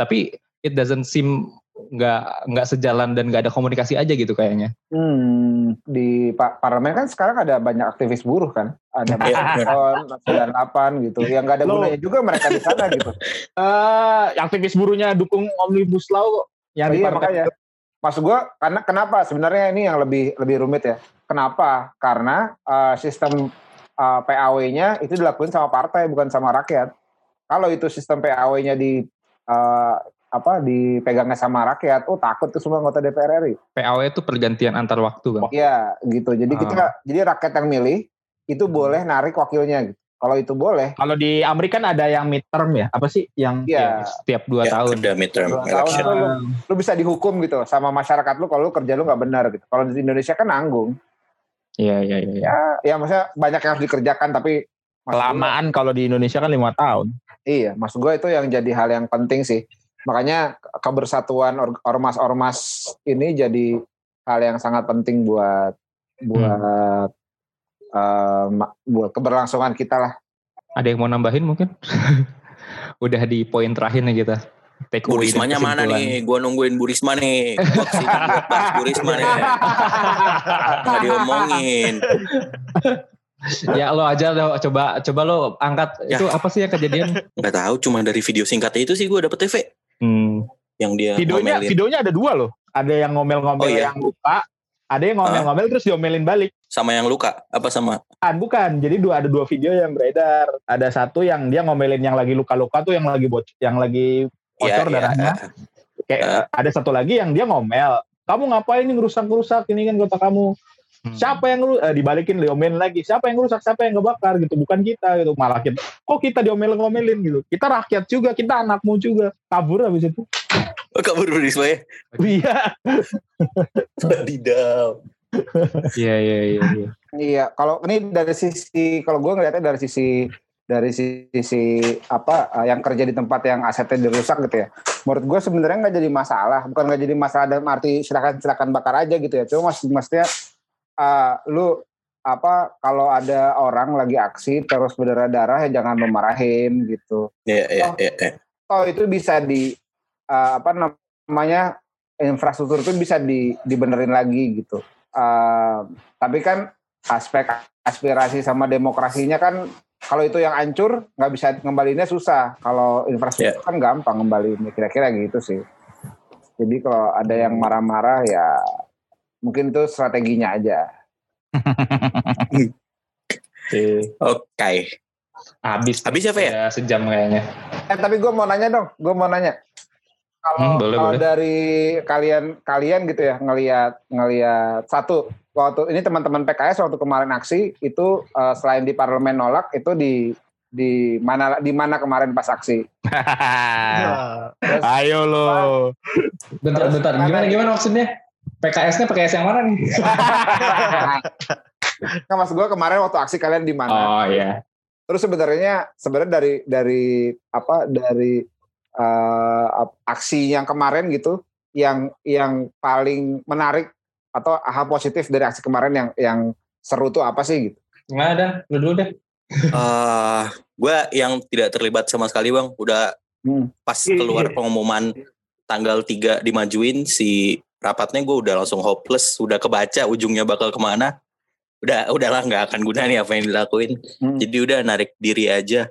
Tapi it doesn't seem nggak nggak sejalan dan nggak ada komunikasi aja gitu kayaknya. Hmm, di pa- parlemen kan sekarang ada banyak aktivis buruh kan, ada Iya, benar. dan delapan gitu, yang nggak ada Lo- gunanya juga mereka di sana gitu. eh aktivis buruhnya dukung omnibus law kok. yang di iya partai makanya. Maksud gua karena kenapa sebenarnya ini yang lebih lebih rumit ya. Kenapa? Karena eh, sistem eh, PAW-nya itu dilakukan sama partai bukan sama rakyat. Kalau itu sistem PAW-nya di eh, apa dipegangnya sama rakyat, oh takut tuh semua anggota DPR RI. PAW itu pergantian antar waktu bang. Iya, gitu. Jadi kita jadi rakyat yang milih itu boleh narik wakilnya gitu. Kalau itu boleh, Kalau di Amerika kan ada yang midterm ya, apa sih yang iya. Setiap dua Ya, tahun. Ada midterm Dua tahun election. tuh lu, lu bisa dihukum gitu sama masyarakat lu kalau lu kerja lu nggak benar gitu. Kalau di Indonesia kan nanggung. Iya iya iya. Ya, ya maksudnya banyak yang harus dikerjakan tapi Kelamaan kalau di Indonesia kan lima tahun. Iya, maksud gue itu yang jadi hal yang penting sih. Makanya kebersatuan or- ormas-ormas ini jadi hal yang sangat penting buat buat eh, buat keberlangsungan kita lah. Ada yang mau nambahin mungkin? Udah di poin terakhir nih kita. Take Bu Rismanya mana nih? Gua nungguin Bu Risma nih. Gua ke sini buat bahas Bu Risma nih. Nggak diomongin. Ya lo aja lo coba coba lo angkat Ya. itu apa sih yang kejadian? Nggak tahu, cuma dari video singkatnya itu sih gue dapet TV. Hmm. Yang dia Videonya ngomelin. videonya ada dua loh. Ada yang ngomel-ngomel Oh, iya. yang luka, ada yang ngomel-ngomel terus diomelin balik. Sama yang luka. Apa sama? Bukan, bukan. Jadi dua ada dua video yang beredar. Ada satu yang dia ngomelin yang lagi luka-luka tuh yang lagi bocor, yang lagi Iya, bocor iya. darahnya. Kayak Eh. ada satu lagi yang dia ngomel. Kamu ngapain ini ngerusak-ngerusak ini kan kota kamu. Hmm. Siapa yang lu eh, dibalikin diomelin lagi? Siapa yang rusak? Siapa yang ngebakar gitu? Bukan kita gitu. Malah kita kok kita diomelin-ngomelin gitu. Kita rakyat juga, kita anakmu juga. Kabur habis itu. Oh, kabur Bu Risma ya? Iya. Wadidaw. Iya iya iya. iya. Iya, kalau ini dari sisi kalau gue ngeliatnya dari sisi dari sisi apa eh, yang kerja di tempat yang asetnya dirusak gitu ya. Menurut gue sebenarnya nggak jadi masalah, bukan nggak jadi masalah dalam arti silakan silakan bakar aja gitu ya. Cuma mas maksudnya eh, lu apa kalau ada orang lagi aksi terus berdarah-darah ya jangan memarahin gitu. Iya, iya, Oh. iya. iya. Oh itu bisa di eh, apa namanya infrastruktur itu bisa di dibenerin lagi gitu. Eh, tapi kan aspek aspirasi sama demokrasinya kan kalau itu yang hancur nggak bisa ngembalinya susah. Kalau infrastruktur kan gampang ngembalinya kira-kira gitu sih. Jadi kalau ada yang marah-marah ya mungkin itu strateginya aja. Oke. Habis. Habis ya, Fe, ya? Ya, sejam kayaknya. Eh tapi gue mau nanya dong, gue mau nanya. Kalau Hmm, boleh, kalau boleh. dari kalian kalian gitu ya ngelihat ngelihat satu waktu ini teman-teman PKS waktu kemarin aksi itu eh, selain di parlemen nolak itu di di mana di mana kemarin pas aksi. Terus, Ayo lo. Bentar bentar. Gimana gimana maksudnya? PKS-nya PKS yang mana nih? kan mas gue kemarin waktu aksi kalian di mana? Oh iya. Terus sebenarnya sebenarnya dari dari apa dari eh, ap- aksi yang kemarin gitu yang yang paling menarik atau hal positif dari aksi kemarin yang yang seru tuh apa sih gitu? Nggak ada. Lu dulu deh. Eh, gue yang tidak terlibat sama sekali bang, udah Hmm. pas keluar pengumuman tanggal 3 dimajuin si rapatnya gue udah langsung hopeless, udah kebaca ujungnya bakal ke mana. Udah udahlah nggak akan guna nih apa yang dilakuin. Hmm. Jadi udah narik diri aja.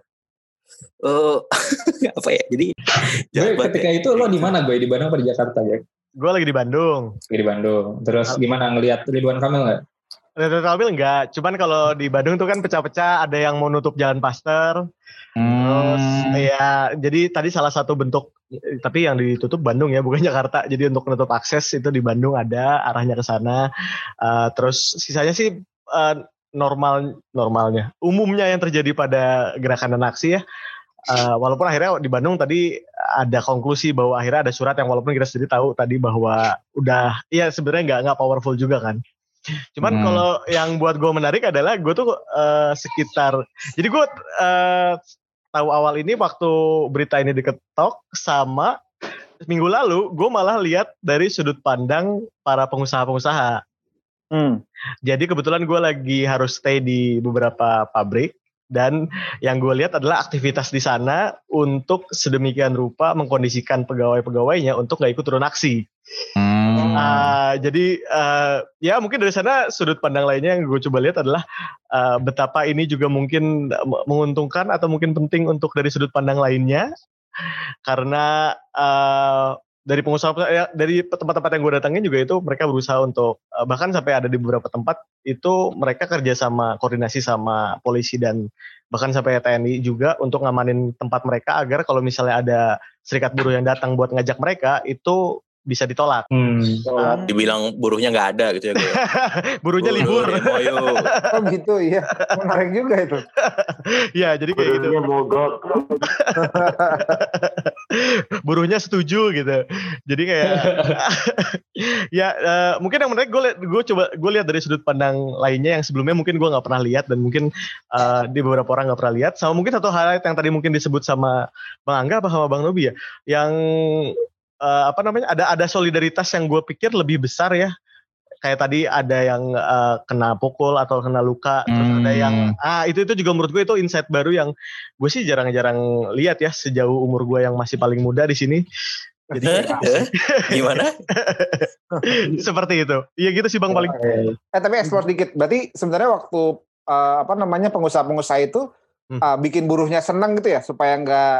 Eh apa ya? Jadi Gue ketika ya. itu lo di mana gue di Bandung atau di Jakarta ya? Gue lagi di Bandung. Di Bandung. Terus gimana ngelihat Ridwan Kamil nggak? Ridwan Kamil enggak, cuman kalau di Bandung tuh kan pecah-pecah, ada yang mau nutup jalan Paster, terus Hmm. ya jadi tadi salah satu bentuk, tapi yang ditutup Bandung ya, bukan Jakarta. Jadi untuk menutup akses itu di Bandung ada arahnya ke sana. Eh, terus sisanya sih eh, normal normalnya, umumnya yang terjadi pada gerakan dan aksi ya. Eh, walaupun akhirnya di Bandung tadi ada konklusi bahwa akhirnya ada surat yang walaupun kita sendiri tahu tadi bahwa udah, iya sebenarnya nggak nggak powerful juga kan. Cuman Hmm. kalau yang buat gue menarik adalah gue tuh eh, sekitar, jadi gue eh, tahu awal ini waktu berita ini diketok sama minggu lalu gue malah lihat dari sudut pandang para pengusaha-pengusaha. Hmm. Jadi kebetulan gue lagi harus stay di beberapa pabrik dan yang gue lihat adalah aktivitas di sana untuk sedemikian rupa mengkondisikan pegawai-pegawainya untuk nggak ikut turun aksi. Hmm. Ah, jadi eh, ya mungkin dari sana sudut pandang lainnya yang gue coba lihat adalah eh, betapa ini juga mungkin menguntungkan atau mungkin penting untuk dari sudut pandang lainnya karena eh, dari pengusaha ya, dari tempat-tempat yang gue datangin juga itu mereka berusaha untuk eh, bahkan sampai ada di beberapa tempat itu mereka kerja sama koordinasi sama polisi dan bahkan sampai TNI juga untuk ngamanin tempat mereka agar kalau misalnya ada serikat buruh yang datang buat ngajak mereka itu bisa ditolak. Hmm. Sholat. Dibilang buruhnya nggak ada gitu ya. Buruhnya libur. yuk. Oh gitu iya. Menarik juga itu. ya, jadi kayak gitu. Buruhnya mogok. Buruhnya setuju gitu. Jadi kayak ya eh, mungkin yang menarik gue gue coba gue lihat dari sudut pandang lainnya yang sebelumnya mungkin gue nggak pernah lihat dan mungkin eh, di beberapa orang nggak pernah lihat. Sama mungkin satu hal yang tadi mungkin disebut sama Bang Angga apa sama Bang Nobi ya, yang eh, apa namanya ada ada solidaritas yang gue pikir lebih besar ya. Kayak tadi ada yang eh, kena pukul atau kena luka, terus ada Hmm. yang ah itu itu juga menurut gue itu insight baru yang gue sih jarang-jarang lihat ya sejauh umur gue yang masih paling muda di sini. Jadi? Hah? Gimana? seperti itu. Iya gitu sih Bang paling. Eh tapi explore dikit. Berarti sebenarnya waktu eh, apa namanya pengusaha-pengusaha itu Hmm. eh, bikin buruhnya senang gitu ya supaya nggak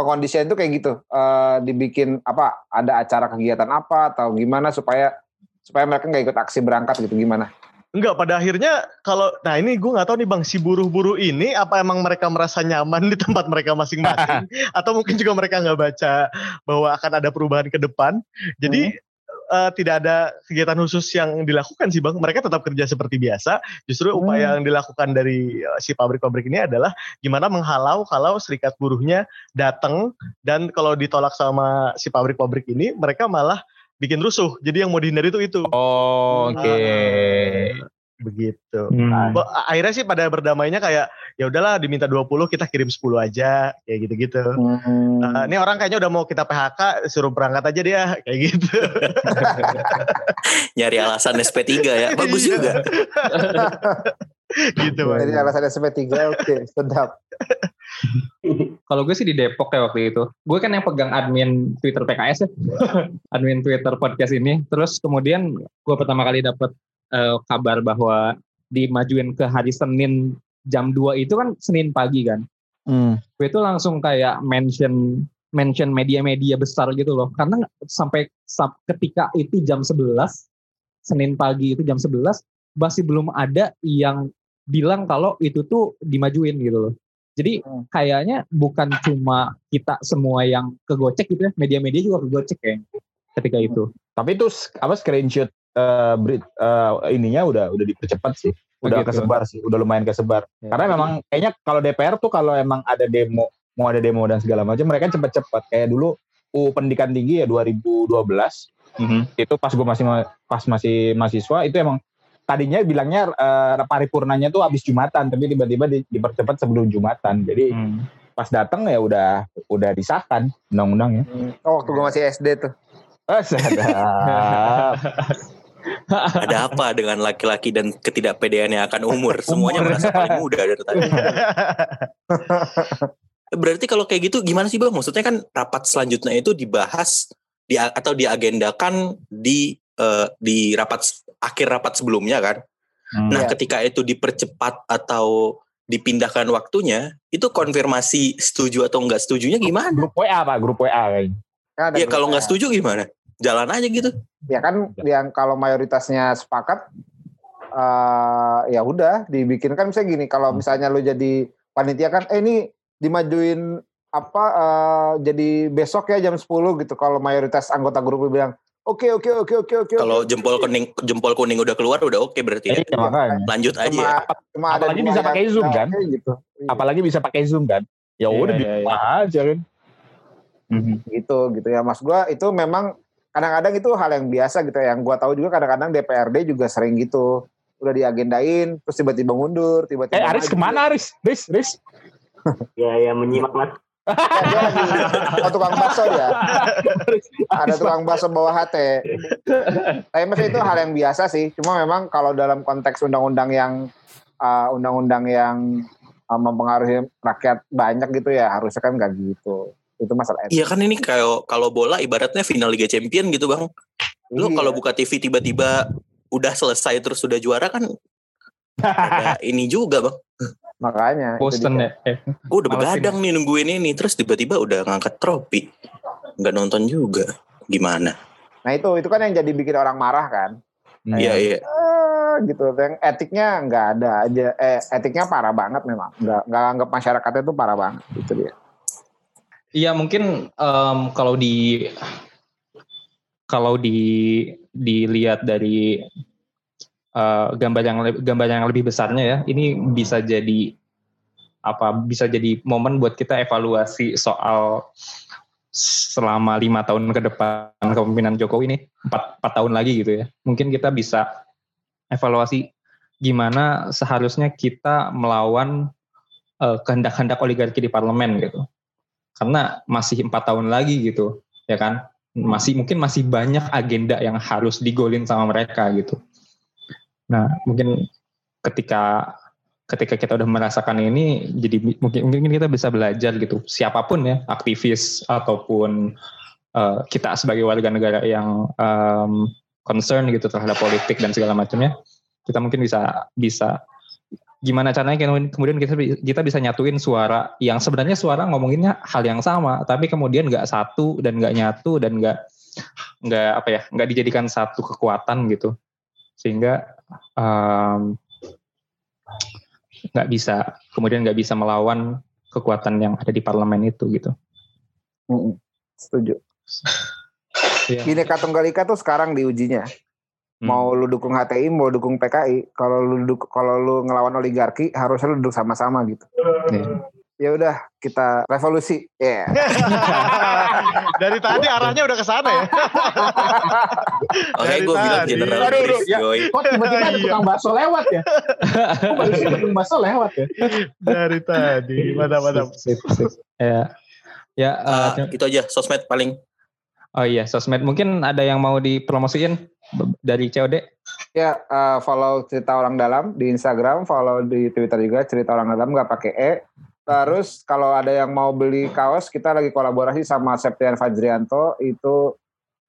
pengondisian itu kayak gitu. Eh, dibikin apa? Ada acara kegiatan apa atau gimana supaya supaya mereka nggak ikut aksi berangkat gitu gimana? Enggak, pada akhirnya kalau nah ini gue nggak tahu nih Bang si buruh-buruh ini apa emang mereka merasa nyaman di tempat mereka masing-masing atau mungkin juga mereka nggak baca bahwa akan ada perubahan ke depan. Jadi eh, tidak ada kegiatan khusus yang dilakukan sih Bang. Mereka tetap kerja seperti biasa. Justru upaya yang dilakukan dari eh, si pabrik-pabrik ini adalah gimana menghalau kalau serikat buruhnya datang dan kalau ditolak sama si pabrik-pabrik ini mereka malah bikin rusuh. Jadi yang mau dihindari itu itu. Oh, oke. Begitu. Hmm. Bo- akhirnya sih pada berdamainya kayak ya udahlah diminta 20 kita kirim 10 aja kayak gitu-gitu. Hmm. Nah, ini orang kayaknya udah mau kita PHK suruh berangkat aja dia kayak gitu. Nyari alasan SP3 ya. Bagus Iya. juga. gitu Bang. Jadi alasan SP3 oke sedap. Kalau gue sih di Depok ya waktu itu. Gue kan yang pegang admin Twitter PKS ya. admin Twitter podcast ini. Terus kemudian gue pertama kali dapat eh, kabar bahwa dimajuin ke hari Senin jam 2 itu kan Senin pagi kan. Hmm. Gue itu langsung kayak mention mention media-media besar gitu loh. Karena sampai sab- ketika itu jam 11 Senin pagi itu jam 11 masih belum ada yang bilang kalau itu tuh dimajuin gitu loh. Jadi Hmm. kayaknya bukan cuma kita semua yang kegocek gitu ya, media-media juga kegocek kayaknya ketika itu. Tapi itu apa screenshot eh, berit- eh, ininya udah udah dipercepat sih. Udah Begitu. kesebar sih, udah lumayan kesebar. Ya. Karena memang kayaknya kalau DPR tuh kalau emang ada demo, mau ada demo dan segala macam, mereka cepet-cepet. Kayak dulu UU Pendidikan Tinggi ya 2012 itu pas gue masih ma- pas masih mahasiswa itu emang tadinya bilangnya eh, paripurnanya tuh habis Jumatan, tapi tiba-tiba di- dipercepat sebelum Jumatan. Jadi Hmm. pas datang ya udah udah disahkan undang-undangnya. Oh waktu gue masih SD tuh. Sadap. Ada apa dengan laki-laki dan ketidakpedean yang akan umur? Semuanya merasa paling muda dari tadi. Berarti kalau kayak gitu gimana sih bang? Maksudnya kan rapat selanjutnya itu dibahas di atau diagendakan di eh, di rapat akhir rapat sebelumnya kan? Nah, Iya. ketika itu dipercepat atau dipindahkan waktunya, itu konfirmasi setuju atau enggak setujunya gimana? grup WA pak, grup WA kayaknya. Kan ada Ya kalau nggak setuju gimana? Jalan aja gitu. ya kan yang kalau mayoritasnya sepakat eh ya udah dibikin kan misalnya gini kalau misalnya lu jadi panitia kan eh ini dimajuin apa eh, jadi besok ya jam 10 gitu kalau mayoritas anggota grup bilang oke oke oke oke oke Kalau oke." jempol kuning jempol kuning udah keluar udah oke berarti ya. Iya, makanya. Lanjut aja cuma, ya. cuma ada Apalagi bisa pakai Zoom, kan? Gitu Apalagi bisa pakai Zoom kan. Ya Iya, udah di iya, aja kan. gitu gitu ya mas gua itu memang kadang-kadang itu hal yang biasa gitu ya yang gua tahu juga kadang-kadang DPRD juga sering gitu udah diagendain terus tiba-tiba mundur tiba-tiba Eh Aris maju. ke mana Aris? Riz, Riz. Ya, ya menyimak mas. Ya, dia lagi oh, tukang bakso ya ada tukang bakso bawa HT tapi maksudnya itu hal yang biasa sih cuma memang kalau dalam konteks undang-undang yang uh, undang-undang yang uh, mempengaruhi rakyat banyak gitu ya harusnya kan nggak gitu itu masalah. Iya kan ini kayak kalau bola ibaratnya final Liga Champion gitu bang. Lu Iya. kalau buka TV tiba-tiba udah selesai terus sudah juara kan ada ini juga bang. makanya Boston ya. Eh, Gue udah begadang nih nungguin ini terus tiba-tiba udah ngangkat trofi. Nggak nonton juga. Gimana? nah itu itu kan yang jadi bikin orang marah kan Iya iya. Eh, gitu yang etiknya nggak ada aja eh etiknya parah banget memang nggak nggak anggap masyarakatnya itu parah banget itu dia Iya mungkin em, kalau di kalau di dilihat dari uh, gambar yang gambar yang lebih besarnya ya, ini bisa jadi apa? Bisa jadi momen buat kita evaluasi soal selama lima tahun ke depan kepemimpinan Jokowi ini empat, empat tahun lagi gitu ya. Mungkin kita bisa evaluasi gimana seharusnya kita melawan uh, kehendak-kehendak oligarki di parlemen gitu. Karena masih empat tahun lagi gitu, ya kan? Masih mungkin masih banyak agenda yang harus digolin sama mereka gitu. Nah, mungkin ketika ketika kita udah merasakan ini, jadi mungkin mungkin kita bisa belajar gitu. Siapa pun ya, aktivis ataupun uh, kita sebagai warga negara yang um, concern gitu terhadap politik dan segala macamnya, kita mungkin bisa bisa gimana caranya kemudian kita kita bisa nyatuin suara yang sebenarnya suara ngomonginnya hal yang sama tapi kemudian nggak satu dan nggak nyatu dan nggak nggak apa ya nggak dijadikan satu kekuatan gitu sehingga um, nggak bisa kemudian nggak bisa melawan kekuatan yang ada di parlemen itu gitu. Setuju. Iya. Bineka Tunggal Ika tuh sekarang diujinya. Hmm. Mau lu dukung HTI, mau dukung PKI, kalau lu duk- kalau lu ngelawan oligarki harusnya lu duduk sama-sama gitu. Iya. Ya udah, kita revolusi. Ya. Dari tadi arahnya udah ke sana ya. Oke, Dari gue bilang general Aduh, aduh, brief, ya. Joy. Kok tiba-tiba ada Iya. tukang bakso lewat ya? Kok ada tukang bakso lewat ya? Dari tadi. Mantap, mantap. Sip, sip. ya ya Ah, uh, itu aja sosmed paling. Oh iya sosmed mungkin ada yang mau dipromosiin dari COD Ya, eh, follow cerita orang dalam di Instagram, follow di Twitter juga cerita orang dalam nggak pakai e. Terus kalau ada yang mau beli kaos, kita lagi kolaborasi sama Septian Fajrianto itu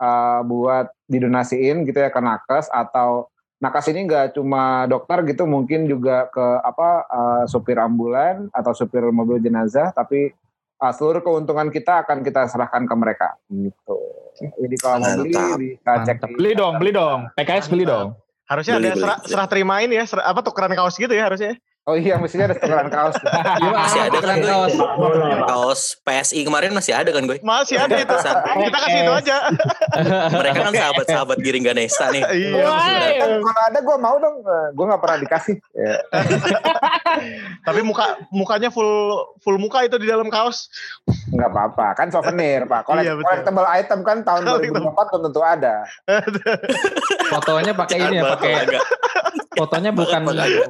eh, buat didonasiin gitu ya ke nakes atau nakes ini nggak cuma dokter gitu, mungkin juga ke apa eh, supir ambulan atau supir mobil jenazah, tapi eh, seluruh keuntungan kita akan kita serahkan ke mereka gitu. Jadi kalau mau beli bisa cek Mantap. di Beli dong, beli dong. PKS beli dong. Harusnya Beli, ada beli, serah, serah terimain ya, serah, apa tukeran kaos gitu ya harusnya. Oh iya, mestinya ada tukeran kaos. Masih ada kan gue? kaos. Kaos PSI kemarin masih ada kan gue? Masih ada itu. Kita kasih itu aja. Mereka kan sahabat-sahabat Giring Ganesa nih. Iya. Kan kalau ada gue mau dong, gue nggak pernah dikasih. Ya. Tapi muka mukanya full full muka itu di dalam kaos. Nggak apa-apa, kan souvenir pak. Collect, Iya, collectible item kan tahun Collectible. 2024 belum tentu ada. fotonya pakai ini ya pakai fotonya bukan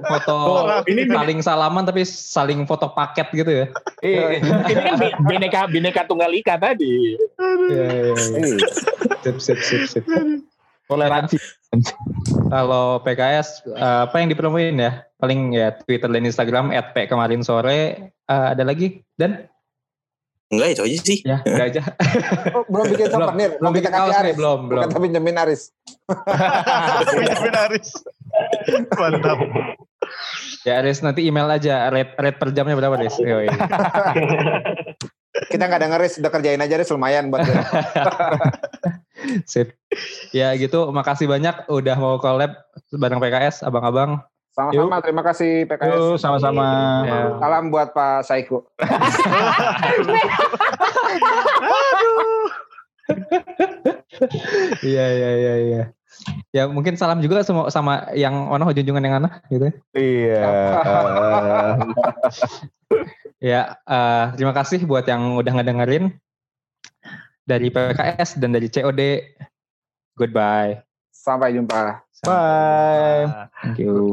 foto ini saling salaman tapi saling foto paket gitu ya Iya, ini kan bi- bineka bineka tunggal ika tadi. Iya, iya, iya. Iya. sip sip sip sip Toleransi. kalau PKS eh, apa yang dipromoin ya paling ya Twitter dan Instagram @p kemarin sore Eh, ada lagi dan Enggak itu aja sih. ya udah aja Oh, belum bikin belum souvenir, belum bikin kaos nih Aris. belum belum Kita pinjemin Aris. Benjamin Haris. Mantap. Ya Aris nanti email aja rate rate per jamnya berapa Aris Yoi. Kita nggak ada ngeris, udah kerjain aja Aris lumayan buat sip ya gitu makasih banyak udah mau collab bareng PKS abang-abang Sama-sama, terima kasih Yuk, PKS. sama-sama. Ya. Salam buat Pak Saiku. Iya iya iya iya. Ya mungkin salam juga sama sama yang ono junjungan yang anak gitu. Iya. Ya eh, terima kasih buat yang udah ngedengerin dari PKS dan dari COD. Goodbye. Sampai jumpa. Bye. Thank you.